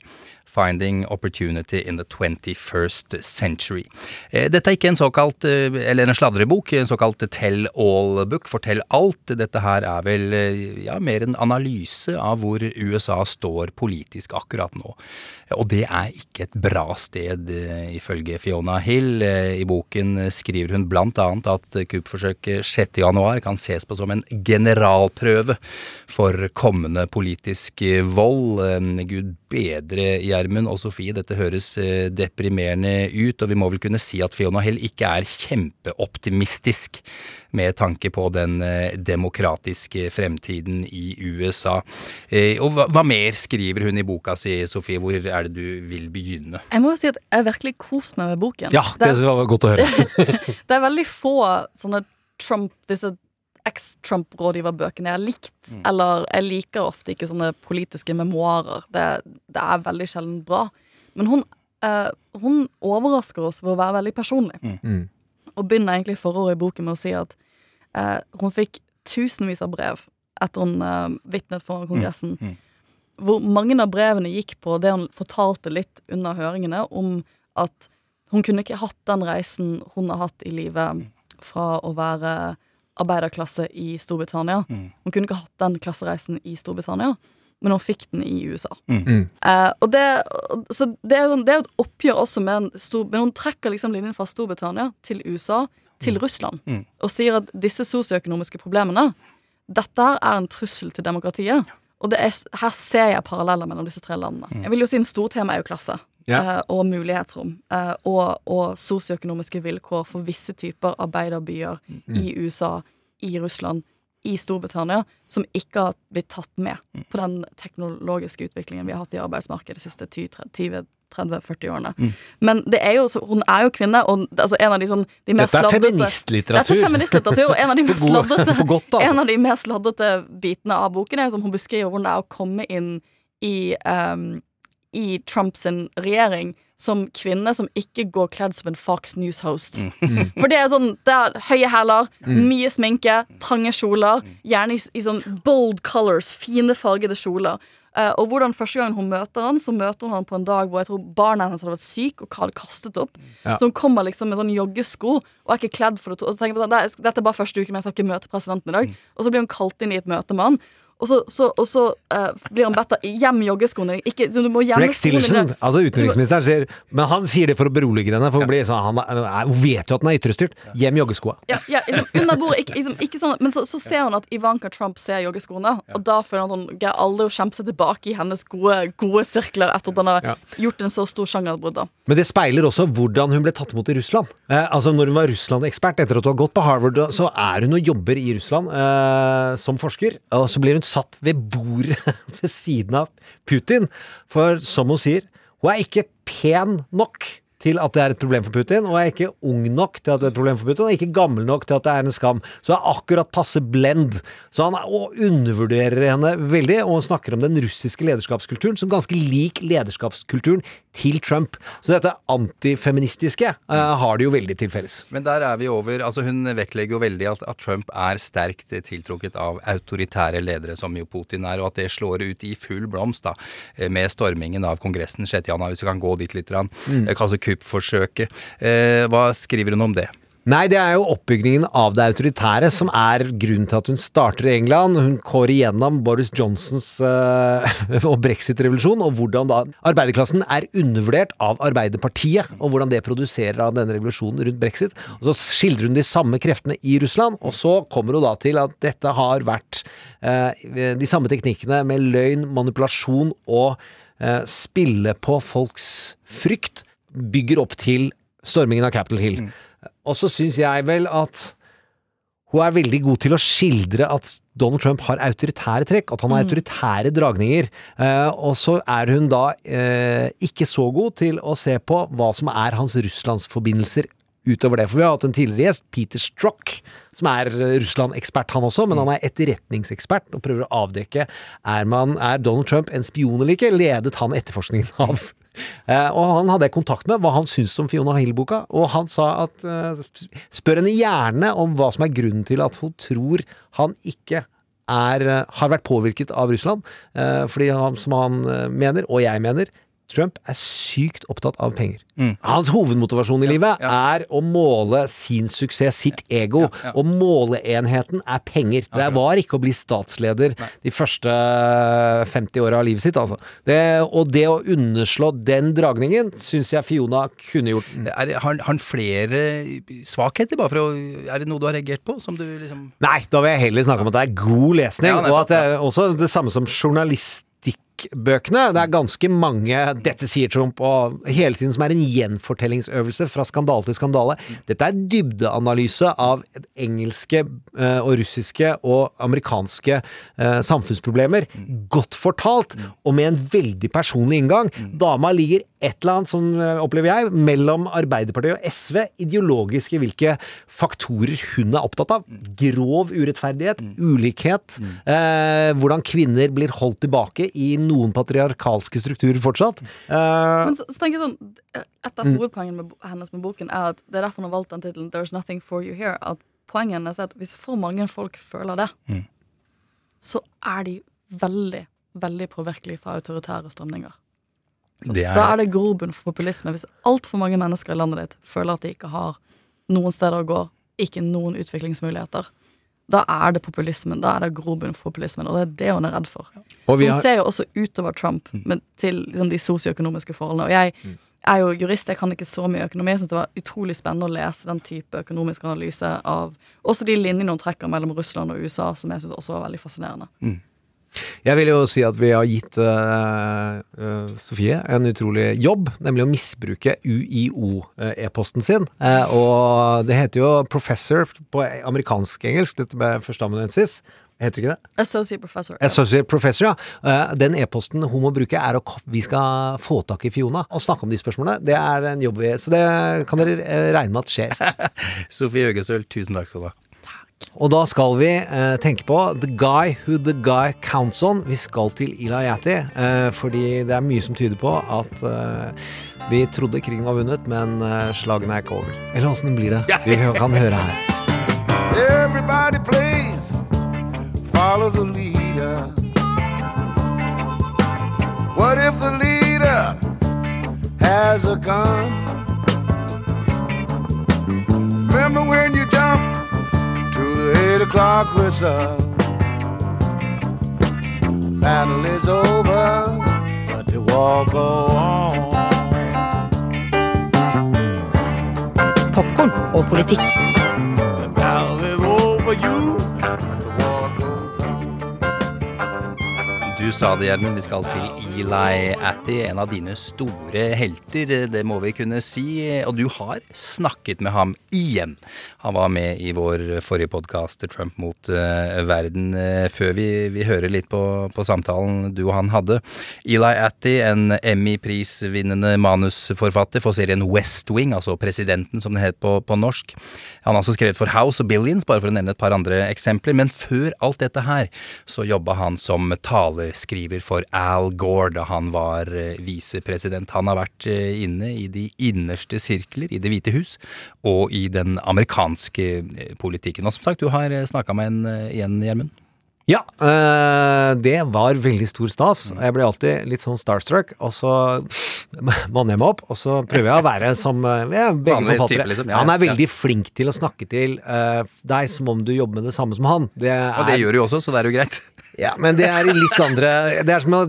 Finding Opportunity in the 21st Century. Eh, Dette er ikke en såkalt, eh, eller en sladrebok, en såkalt tell all-book, fortell alt. Dette her er vel eh, ja, mer en analyse av hvor USA står politisk akkurat nå. Og det er ikke et bra sted, eh, ifølge Fiona Hill. Eh, I boken skriver hun blant annet at kuppforsøket 6. januar kan ses på som en generalprøve for kommende politisk vold. Eh, Gud bedre, Gjermund og Sofie, dette høres deprimerende ut, og vi må vel kunne si at Fiona Hill ikke er kjempeoptimistisk med tanke på den eh, demokratiske fremtiden i USA. Eh, Og hva, hva mer skriver hun i boka si, Sofie? Hvor er det du vil begynne? Jeg må jo si at jeg virkelig koser meg med boken. Ja, det var godt å høre. det er veldig få sånne Trump, disse eks-Trump-rådgiverbøkene jeg har likt. Mm. Eller jeg liker ofte ikke sånne politiske memoarer. Det, det er veldig sjelden bra. Men hun, eh, hun overrasker oss ved å være veldig personlig. Mm. Og begynner egentlig forordet i boken med å si at eh, hun fikk tusenvis av brev etter hun eh, vitnet foran Kongressen. Mm. Hvor mange av brevene gikk på det hun fortalte litt under høringene, om at hun kunne ikke hatt den reisen hun har hatt i livet fra å være arbeiderklasse i Storbritannia. Hun kunne ikke hatt den klassereisen i Storbritannia, men hun fikk den i USA. Mm. Uh, og det, så det er jo sånn- det er et oppgjør også med en stor Men hun trekker liksom linjen fra Storbritannia til USA til Russland Mm. og sier at disse sosioøkonomiske problemene Dette her er en trussel til demokratiet. Og det er, her ser jeg paralleller mellom disse tre landene. Jeg vil jo si En stor tema er jo klasse. yeah. uh, og mulighetsrom. Uh, og og sosioøkonomiske vilkår for visse typer arbeiderbyer i USA, i Russland, i Storbritannia, som ikke har blitt tatt med på den teknologiske utviklingen vi har hatt i arbeidsmarkedet de siste 20-30-40 årene. Men det er jo, hun er jo kvinne, og altså, en av de, sånn, de mest Dette er feministlitteratur. Dette er feministlitteratur, og en av de mest godt, altså. En av de mer sladdete bitene av boken er som hun beskriver hvordan det er å komme inn i um, i Trumps regjering som kvinne som ikke går kledd som en Fox News-host. For det er sånn Det er høye hæler, mye sminke, trange kjoler, gjerne i, i sånn bold colors, fine fargede kjoler. Uh, og hvordan første gang hun møter han, så møter hun han på en dag hvor jeg tror barnet hennes hadde vært syk og hadde kastet opp. Ja. Så hun kommer liksom med sånn joggesko og er ikke kledd for det. to- Og så tenker jeg på sånn, Dette er bare første uke, men jeg skal ikke møte presidenten i dag. Og så blir hun kalt inn i et møte med han. Og så, så, og så uh, blir han bedt av hjem joggeskoene. Ikke, du må hjem Rex Tillerson, altså utenriksministeren, sier Men han sier det for å berolige henne, for hun, blir sånn, han, er- hun vet jo at den er ytrestyrt. Hjem joggeskoa. Ja, ja, liksom, under bordet. Ikke, liksom, ikke sånn, men så, så ser hun at Ivanka Trump ser joggeskoene, og da føler han at hun greier aldri å kjempe seg tilbake i hennes gode, gode sirkler etter at han har gjort en så stor sjangerbrudd. Men det speiler også hvordan hun ble tatt imot i Russland. Eh, altså Når hun var Russland-ekspert etter at hun har gått på Harvard, så er hun og jobber i Russland eh, som forsker. Og så blir hun satt ved bordet ved siden av Putin. For som hun sier, hun er ikke pen nok til at det er et problem for Putin, og er ikke ung nok til at det er et problem for Putin, og ikke gammel nok til at det er en skam. Så er akkurat passe blend. Så han undervurderer henne veldig, og snakker om den russiske lederskapskulturen som ganske lik lederskapskulturen til Trump. Så dette antifeministiske uh, har de jo veldig til felles. Men der er vi over. altså Hun vektlegger jo veldig at, at Trump er sterkt tiltrukket av autoritære ledere, som jo Putin er, og at det slår ut i full blomst da, eh, med stormingen av Kongressen 6.1. Hvis vi kan gå dit litt. Mm. Altså kuppforsøket. Eh, hva skriver hun om det? Nei, det er jo oppbyggingen av det autoritære som er grunnen til at hun starter i England. Hun går igjennom Boris Johnsons uh, og brexit-revolusjon, og hvordan da arbeiderklassen er undervurdert av Arbeiderpartiet, og hvordan det produserer av denne revolusjonen rundt brexit. Og Så skildrer hun de samme kreftene i Russland, og så kommer hun da til at dette har vært uh, de samme teknikkene med løgn, manipulasjon og uh, spille på folks frykt, bygger opp til stormingen av Capitol Hill. Mm. Og så syns jeg vel at hun er veldig god til å skildre at Donald Trump har autoritære trekk, at han har mm. autoritære dragninger. Eh, og så er hun da eh, ikke så god til å se på hva som er hans russlandsforbindelser utover det. For vi har hatt en tidligere gjest, Peter Strock, som er Russland-ekspert han også, men han er etterretningsekspert og prøver å avdekke er, man, er Donald Trump en spion eller ikke. Ledet han etterforskningen av og han hadde jeg kontakt med, hva han syntes om Fiona Hill-boka, og han sa at eh, Spør henne gjerne om hva som er grunnen til at hun tror han ikke er, eh, har vært påvirket av Russland. fordi han, som han mener, og jeg mener, Trump er sykt opptatt av penger. Mm. Hans hovedmotivasjon i ja, livet ja. er å måle sin suksess, sitt ego. Ja, og måleenheten er penger. Det var ikke å bli statsleder Nei. de første 50 åra av livet sitt, altså. Det, og det å underslå den dragningen syns jeg Fiona kunne gjort. Er, har han flere svakheter, bare for å Er det noe du har reagert på? Som du liksom Nei, da vil jeg heller snakke om at det er god lesning. og at det er også det samme som journalist bøkene. Det er ganske mange 'dette sier Trump' og hele tiden som er en gjenfortellingsøvelse fra skandale til skandale. Dette er dybdeanalyse av engelske eh, og russiske og amerikanske eh, samfunnsproblemer. Godt fortalt, og med en veldig personlig inngang. Dama ligger et eller annet, som eh, opplever jeg, mellom Arbeiderpartiet og SV ideologisk i hvilke faktorer hun er opptatt av. Grov urettferdighet, ulikhet, hvordan kvinner blir holdt tilbake i noen patriarkalske strukturer fortsatt. Uh, Men så, så, tenker jeg sånn Et av mm. hovedpoengene hennes med boken er at det er derfor hun har valgt den tittelen 'There's Nothing For You Here'. At poenget hennes er at hvis for mange folk føler det, mm. så er de veldig, veldig påvirkelige fra autoritære strømninger. Er... Da er det grobunn for populisme. Hvis altfor mange mennesker i landet ditt føler at de ikke har noen steder å gå, ikke noen utviklingsmuligheter, da er det populismen. Da er det grobunn for populismen, og det er det hun er redd for. Så hun har... ser jo også utover Trump mm. men, til liksom, de sosioøkonomiske forholdene. Og jeg mm. er jo jurist, jeg kan ikke så mye økonomi. Jeg syns det var utrolig spennende å lese den type økonomisk analyse av også de linjene hun trekker mellom Russland og USA, som jeg syns også var veldig fascinerende. Mm. Jeg vil jo si at vi har gitt uh, uh, Sofie en utrolig jobb, nemlig å misbruke UiO-e-posten sin. Uh, og det heter jo professor på amerikansk-engelsk, dette med førsteamanuensis. Heter ikke det? Associate professor. Associate professor, ja. Den e-posten hun må bruke, er at vi skal få tak i Fiona og snakke om de spørsmålene. Det er en jobb vi Så det kan dere regne med at skjer. Sofie Høgesøl, tusen takk skal du ha. Og da skal vi eh, tenke på The Guy Who The Guy Counts On. Vi skal til Ilayati, eh, fordi det er mye som tyder på at eh, vi trodde krigen var vunnet, men eh, slagene er ikke over. Eller åssen blir det? Vi kan høre her. Everybody plays, follow the leader. What if the leader has a gun? O'clock whistle. Battle is over, but the war go on. Popcorn og politikk. The battle is over you. Sa det, Gjermund. Vi skal til Eli Atty, en av dine store helter. Det må vi kunne si. Og du har snakket med ham igjen. Han var med i vår forrige podkast, Trump mot uh, verden. Uh, før vi, vi, hører litt på, på, samtalen du og han hadde. Eli Atty, en Emmy-prisvinnende manusforfatter for serien West Wing, altså Presidenten, som det het på, på norsk. Han har også skrevet for House og Billions, bare for å nevne et par andre eksempler. Men før alt dette her, så jobba han som taler skriver for Al Gore da han var eh, visepresident. Han har vært eh, inne i de innerste sirkler i Det hvite hus og i den amerikanske eh, politikken. Og som sagt, du har snakka med en igjen, Gjermund? Ja, det var veldig stor stas. Jeg ble alltid litt sånn starstruck, og så manner jeg meg opp, og så prøver jeg å være som ja, begge forfattere. Liksom. ja, han er veldig ja. flink til å snakke til uh, deg som om du jobber med det samme som han. Det er, og det gjør du jo også, så det er jo greit. Ja, men det er litt andre Det er som å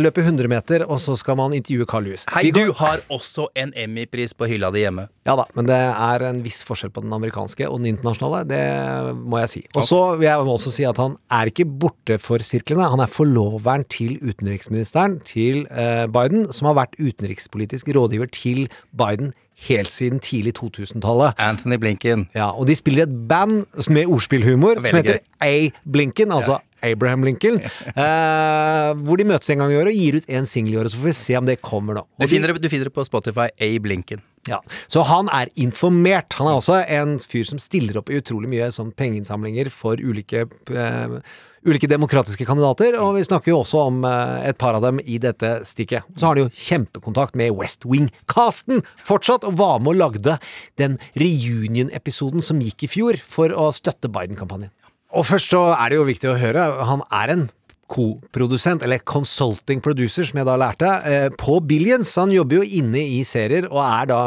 løpe 100 meter, og så skal man intervjue Carl Lewis. Hei, du har også en Emmy-pris på hylla di hjemme. Ja da, men det er en viss forskjell på den amerikanske og den internasjonale. Det må jeg si. Og så vil jeg også si at han er ikke borte for sirklene. Han er forloveren til utenriksministeren til uh, Biden, som har vært utenrikspolitisk rådgiver til Biden helt siden tidlig 2000-tallet. Anthony Blinken. Ja, Og de spiller et band med ordspillhumor som heter A. Blinken, altså Abraham Lincoln. eh, hvor de møtes en gang i året og gir ut en singel i året. Så får vi se om det kommer, da. Du finner, det, du finner, det på Spotify. A. Blinken. Ja, Så han er informert. Han er også en fyr som stiller opp i utrolig mye sånn pengeinnsamlinger for ulike eh, ulike demokratiske kandidater, og vi snakker jo også om eh, et par av dem i dette stikket. Så har de jo kjempekontakt med West Wing-casten fortsatt, og var med og lagde den reunion-episoden som gikk i fjor, for å støtte Biden-kampanjen. Og først så er det jo viktig å høre, han er en koprodusent, eller consulting producer, som jeg da lærte, eh, på Billions. Han jobber jo inne i serier, og er da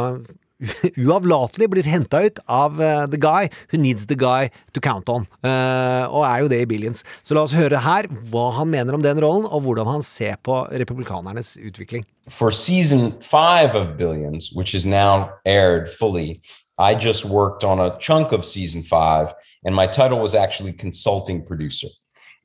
uavlatelig blir henta ut av uh, the guy who needs the guy to count on, uh, og er jo det i Billions. Så la oss høre her hva han mener om den rollen, og hvordan han ser på republikanernes utvikling. For season five of Billions, which is now aired fully, I just worked on a chunk of season five and my title was actually consulting producer.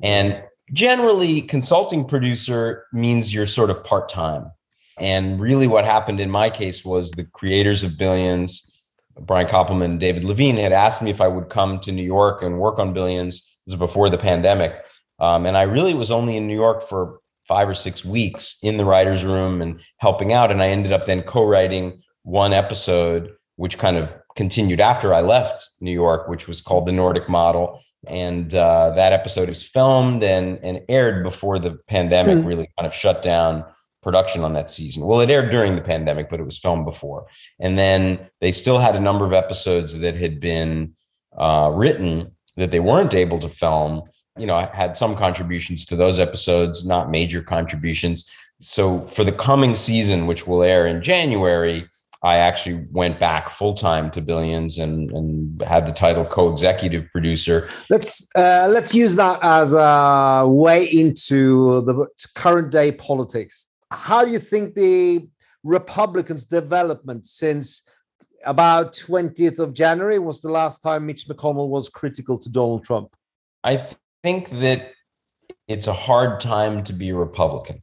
And generally, consulting producer means you're sort of part time. And really, what happened in my case was the creators of Billions, Brian Koppelman and David Levine, had asked me if I would come to New York and work on Billions. This was before the pandemic. Um, and I really was only in New York for five or six weeks in the writer's room and helping out. And I ended up then co writing one episode, which kind of continued after I left New York, which was called the Nordic Model. And uh, that episode was filmed and, and aired before the pandemic mm. really kind of shut down production on that season. Well, it aired during the pandemic, but it was filmed before. And then they still had a number of episodes that had been uh, written that they weren't able to film. You know, I had some contributions to those episodes, not major contributions. So for the coming season, which will air in January, I actually went back full time to Billions and, and had the title co-executive producer. Let's uh, let's use that as a way into the current day politics. How do you think the Republicans' development since about 20th of January was the last time Mitch McConnell was critical to Donald Trump? I think that it's a hard time to be a Republican.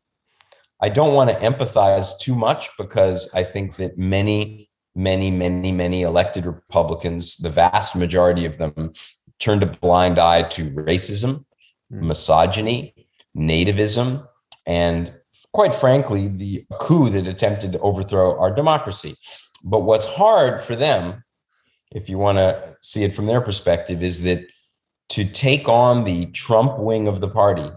I don't want to empathize too much because I think that many, many, many, many elected Republicans, the vast majority of them, turned a blind eye to racism, mm. misogyny, nativism, and quite frankly, the coup that attempted to overthrow our democracy. But what's hard for them, if you want to see it from their perspective, is that to take on the Trump wing of the party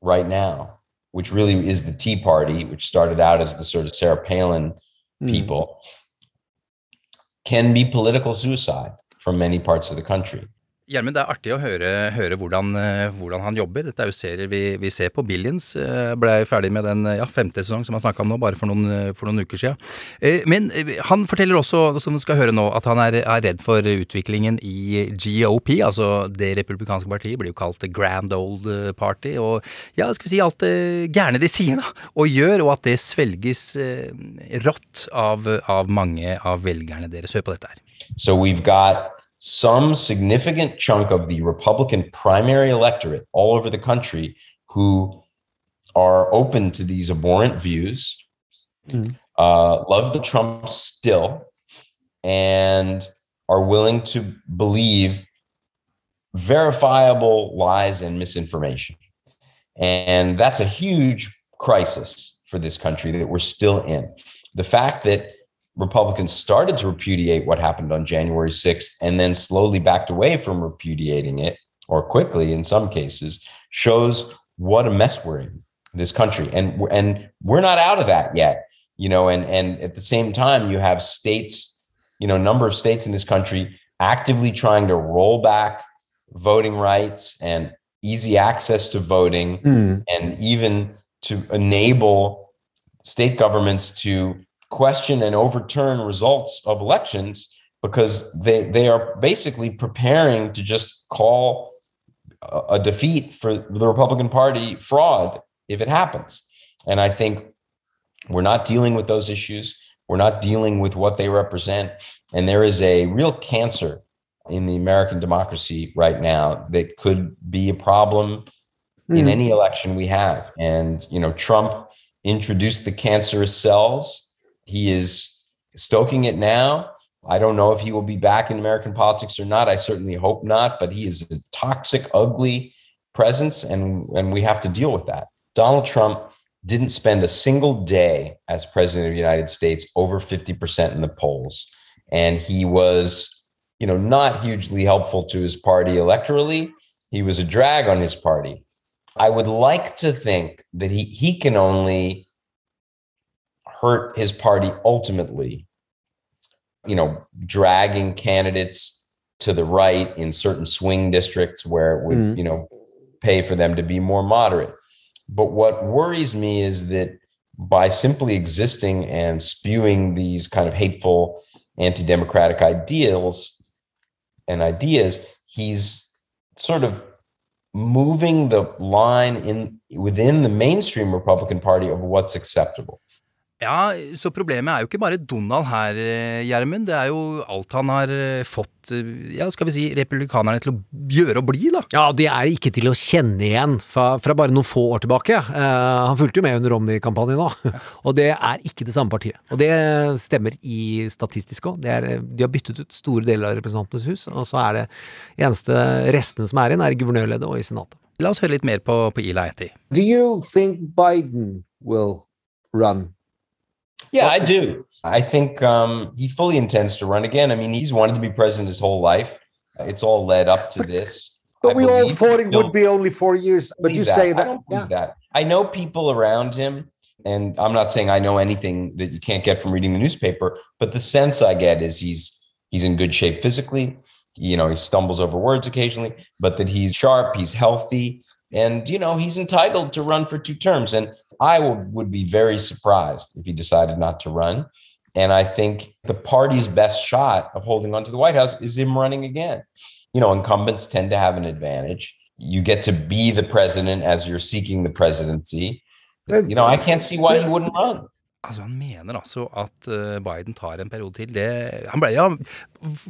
right now which really is the Tea Party, which started out as the sort of Sarah Palin hmm. people, mm. can be political suicide for many parts of the country. Gjermund, det er artig å høre, høre hvordan, eh, hvordan, han jobber. Dette er jo serier vi, vi ser på. Billions blei ferdig med den ja, femte sesong som han snakka om nå, bare for noen, for noen uker siden. Eh, men han forteller også, som du skal høre nå, at han er, er, redd for utviklingen i GOP, altså det republikanske partiet, blir jo kalt The Grand Old Party. Og ja, skal vi si alt det gærne de sier da, og gjør, og at det svelges rått av, av mange av velgerne deres. Hør på dette her. So we've got some significant chunk of the Republican primary electorate all over the country who are open to these abhorrent views, uh, love Trump still, and are willing to believe verifiable lies and misinformation. And that's a huge crisis for this country that we're still in. The fact that Republicans started to repudiate what happened on January 6th and then slowly backed away from repudiating it, or quickly in some cases, shows what a mess we're in this country. And, and we're not out of that yet. You know, and, and at the same time, you have states, you know, a number of states in this country actively trying to roll back voting rights and easy access to voting Mm. and even to enable state governments to question and overturn results of elections because they they are basically preparing to just call a, a defeat for the Republican Party fraud if it happens. And I think we're not dealing with those issues. We're not dealing with what they represent. And there is a real cancer in the American democracy right now that could be a problem in Mm. any election we have. And, you know, Trump introduced the cancerous cells. He is stoking it now. I don't know if he will be back in American politics or not. I certainly hope not, but he is a toxic, ugly presence, and, and we have to deal with that. Donald Trump didn't spend a single day as president of the United States over 50% in the polls. And he was, you know, not hugely helpful to his party electorally. He was a drag on his party. I would like to think that he he can only hurt his party ultimately, you know, dragging candidates to the right in certain swing districts where it would, Mhm. you know, pay for them to be more moderate. But what worries me is that by simply existing and spewing these kind of hateful anti-democratic ideals and ideas, he's sort of moving the line in within the mainstream Republican Party of what's acceptable. Ja, så problemet er jo ikke bare Donald her, eh, Gjermund. Det er jo alt han har eh, fått, eh, ja, skal vi si, republikanerne til å gjøre og bli, da. Ja, det er ikke til å kjenne igjen fra, fra bare noen få år tilbake. Eh, han fulgte jo med under Romney-kampanjen nå, og det er ikke det samme partiet. Og det stemmer i statistisk òg. De har byttet ut store deler av Representantenes hus, og så er det eneste restene som er igjen, er i guvernørleddet og i senatet. La oss høre litt mer på, på Eli Etty. Do you think Biden will run? Yeah, I do. I think um, he fully intends to run again. I mean, he's wanted to be president his whole life. It's all led up to this. But I we all thought it would be only four years. But you believe say I that, don't yeah. that. I know people around him, and I'm not saying I know anything that you can't get from reading the newspaper, but the sense I get is he's he's in good shape physically. You know, he stumbles over words occasionally, but that he's sharp, he's healthy, and you know, he's entitled to run for two terms. And I would, would be very surprised if he decided not to run. And I think the party's best shot of holding on to the White House is him running again. You know, incumbents tend to have an advantage. You get to be the president as you're seeking the presidency. You know, I can't see why he wouldn't run. Altså, han mener altså at eh, Biden tar en periode til. Det, han ble, ja,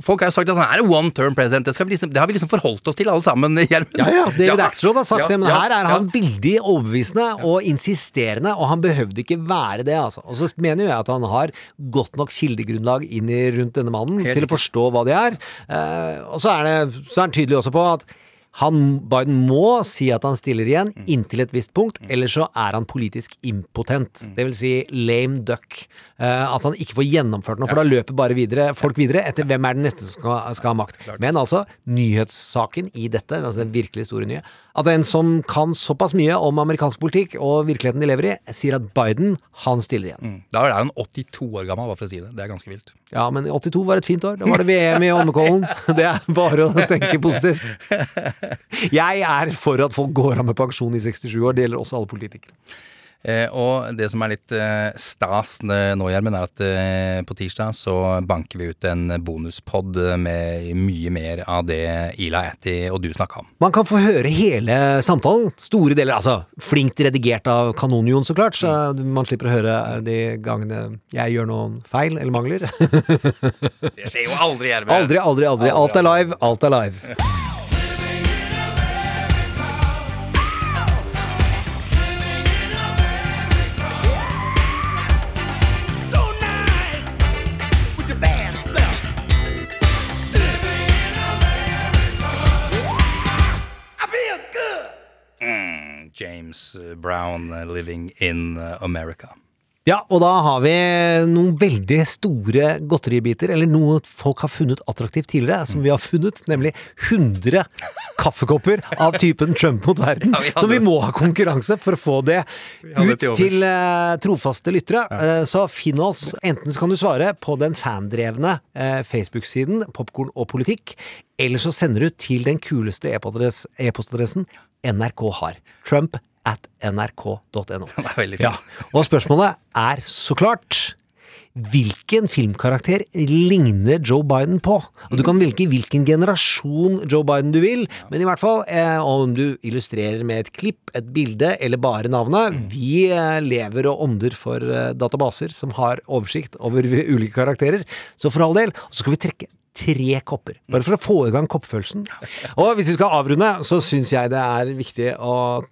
folk har jo sagt at han er en one term president. Det, liksom, det har vi liksom forholdt oss til alle sammen, Gjermund. Ja, ja, David Axelrod har sagt Ja, det, men ja, her er ja. han veldig overbevisende og insisterende, og han behøvde ikke være det, altså. Og så mener jo jeg at han har godt nok kildegrunnlag inn i rundt denne mannen Helt til å forstå hva det er. Uh, og så er, det, så er han tydelig også på at han, Biden må si at han stiller igjen Mm. inntil et visst punkt, ellers så er han politisk impotent. Mm. Det vil si lame duck. Uh, at han ikke får gjennomført noe, for da løper bare videre, folk videre etter hvem er den neste som skal, skal ha makt. Men altså, nyhetssaken i dette, altså den virkelig store nye, at en som kan såpass mye om amerikansk politikk og virkeligheten de lever i, sier at Biden, han stiller igjen. Mm. Da er han 82 år gammel, bare for å si det. Det er ganske vilt. Ja, men 82 var et fint år. Da var det VM i Holmenkollen. Det er bare å tenke positivt. Jeg er for at folk går av med pensjon i 67 år. Det gjelder også alle politikere. Eh, og det som er litt eh, stas nå, Gjermund, er at eh, på tirsdag så banker vi ut en bonuspod med mye mer av det Ila Atti og du snakka om. Man kan få høre hele samtalen. Store deler, altså flinkt redigert av Kanon-Jon, så klart. Så man slipper å høre de gangene jeg gjør noen feil eller mangler. Det skjer jo aldri, Gjermund. Aldri, aldri, aldri. Alt er live, alt er live. James Brown uh, living in uh, America. Ja, og da har vi noen veldig store godteribiter, eller noe folk har funnet attraktivt tidligere, som vi har funnet, nemlig 100 kaffekopper av typen Trump mot verden. Ja, vi hadde- Så vi må ha konkurranse for å få det ut til uh, eh, trofaste lyttere. Eh, så finn oss. Enten så kan du svare på den fandrevne uh, Facebook-siden Popkorn og politikk, eller så sender du til den kuleste e-postadressen e-postadressen NRK har. Trump at nrk.no. Ja, og spørsmålet er så klart Hvilken filmkarakter ligner Joe Biden på? Og Du kan velge hvilken generasjon Joe Biden du vil, men i hvert fall eh, om du illustrerer med et klipp, et bilde eller bare navnet. Vi eh, lever og ånder for eh, databaser som har oversikt over ulike karakterer, så for all del. Så skal vi trekke tre kopper, bare for å få i gang koppfølelsen. Og hvis vi skal avrunde, så syns jeg det er viktig å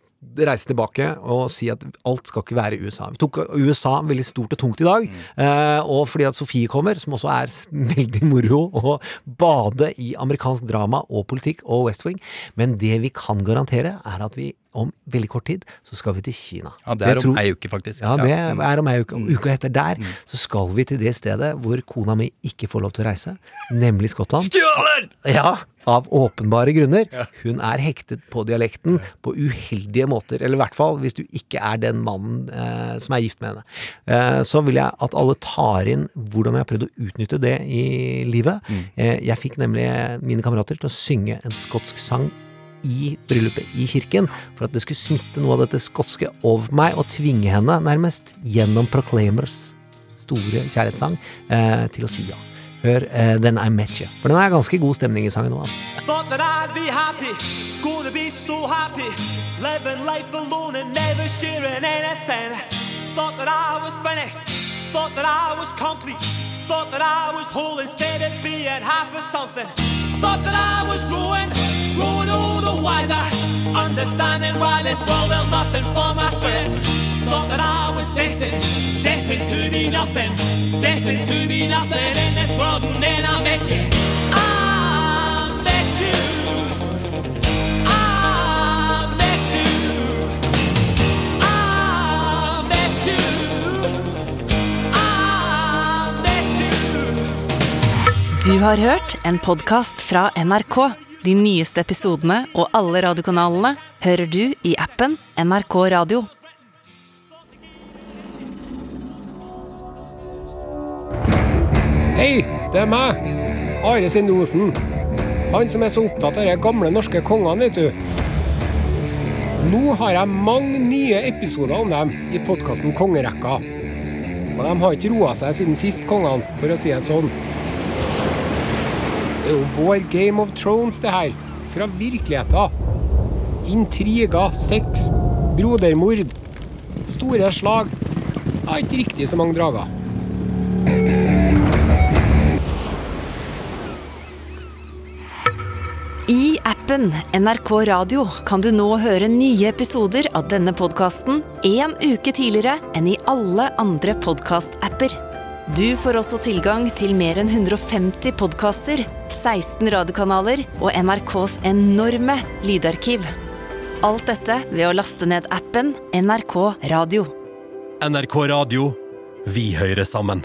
reise tilbake og si at alt skal ikke være i USA. Vi tok USA veldig stort og tungt i dag, mm. og fordi at Sofie kommer, som også er veldig moro å bade i amerikansk drama og politikk og West Wing, men det vi kan garantere er at vi om veldig kort tid så skal vi til Kina. Ja, det er om ei uke, faktisk. Ja, det Mm. er om ei uke. Og Uka etter der så skal vi til det stedet hvor kona mi ikke får lov til å reise, nemlig Skottland. Stjålen! Ja, av åpenbare grunner. Hun er hektet på dialekten på uheldige måter. Eller i hvert fall hvis du ikke er den mannen eh, som er gift med henne. Eh, så vil jeg at alle tar inn hvordan jeg har prøvd å utnytte det i livet. Eh, jeg fikk nemlig mine kamerater til å synge en skotsk sang i bryllupet i kirken, for at det skulle smitte noe av dette skotske over meg og tvinge henne, nærmest, gjennom Proclaimers store kjærlighetssang, eh, til å si ja. Hør eh, Then I Met You. For den er ganske god stemning i sangen nå. Thought that I was finished, thought that I was complete, thought that I was whole instead of being half of something. Thought that I was growing, wiser, understanding why this world held nothing for my spirit. Thought that I was destined, destined to be nothing, destined to be nothing in this world, and then I met you. Du har hørt en podkast fra NRK. De nyeste episodene og alle radiokanalene hører du i appen NRK Radio. Hei, det er meg. Are Sindosen. Han som er så opptatt av de gamle norske kongene, vet du. Nå har jeg mange nye episoder om dem i podkasten Kongerekka. Og de har ikke roa seg siden sist, kongene, for å si det sånn. Det er jo vår Game of Thrones, det her. Fra virkeligheten. Intriger, sex, brodermord, store slag. Ja, ikke riktig så mange drager. I appen NRK Radio kan du nå høre nye episoder av denne podkasten en uke tidligere enn i alle andre podkast-apper. Du får også tilgang til mer enn 150 podkaster, 16 radiokanaler og NRKs enorme lydarkiv. Alt dette ved å laste ned appen NRK Radio. NRK Radio. Vi hører sammen.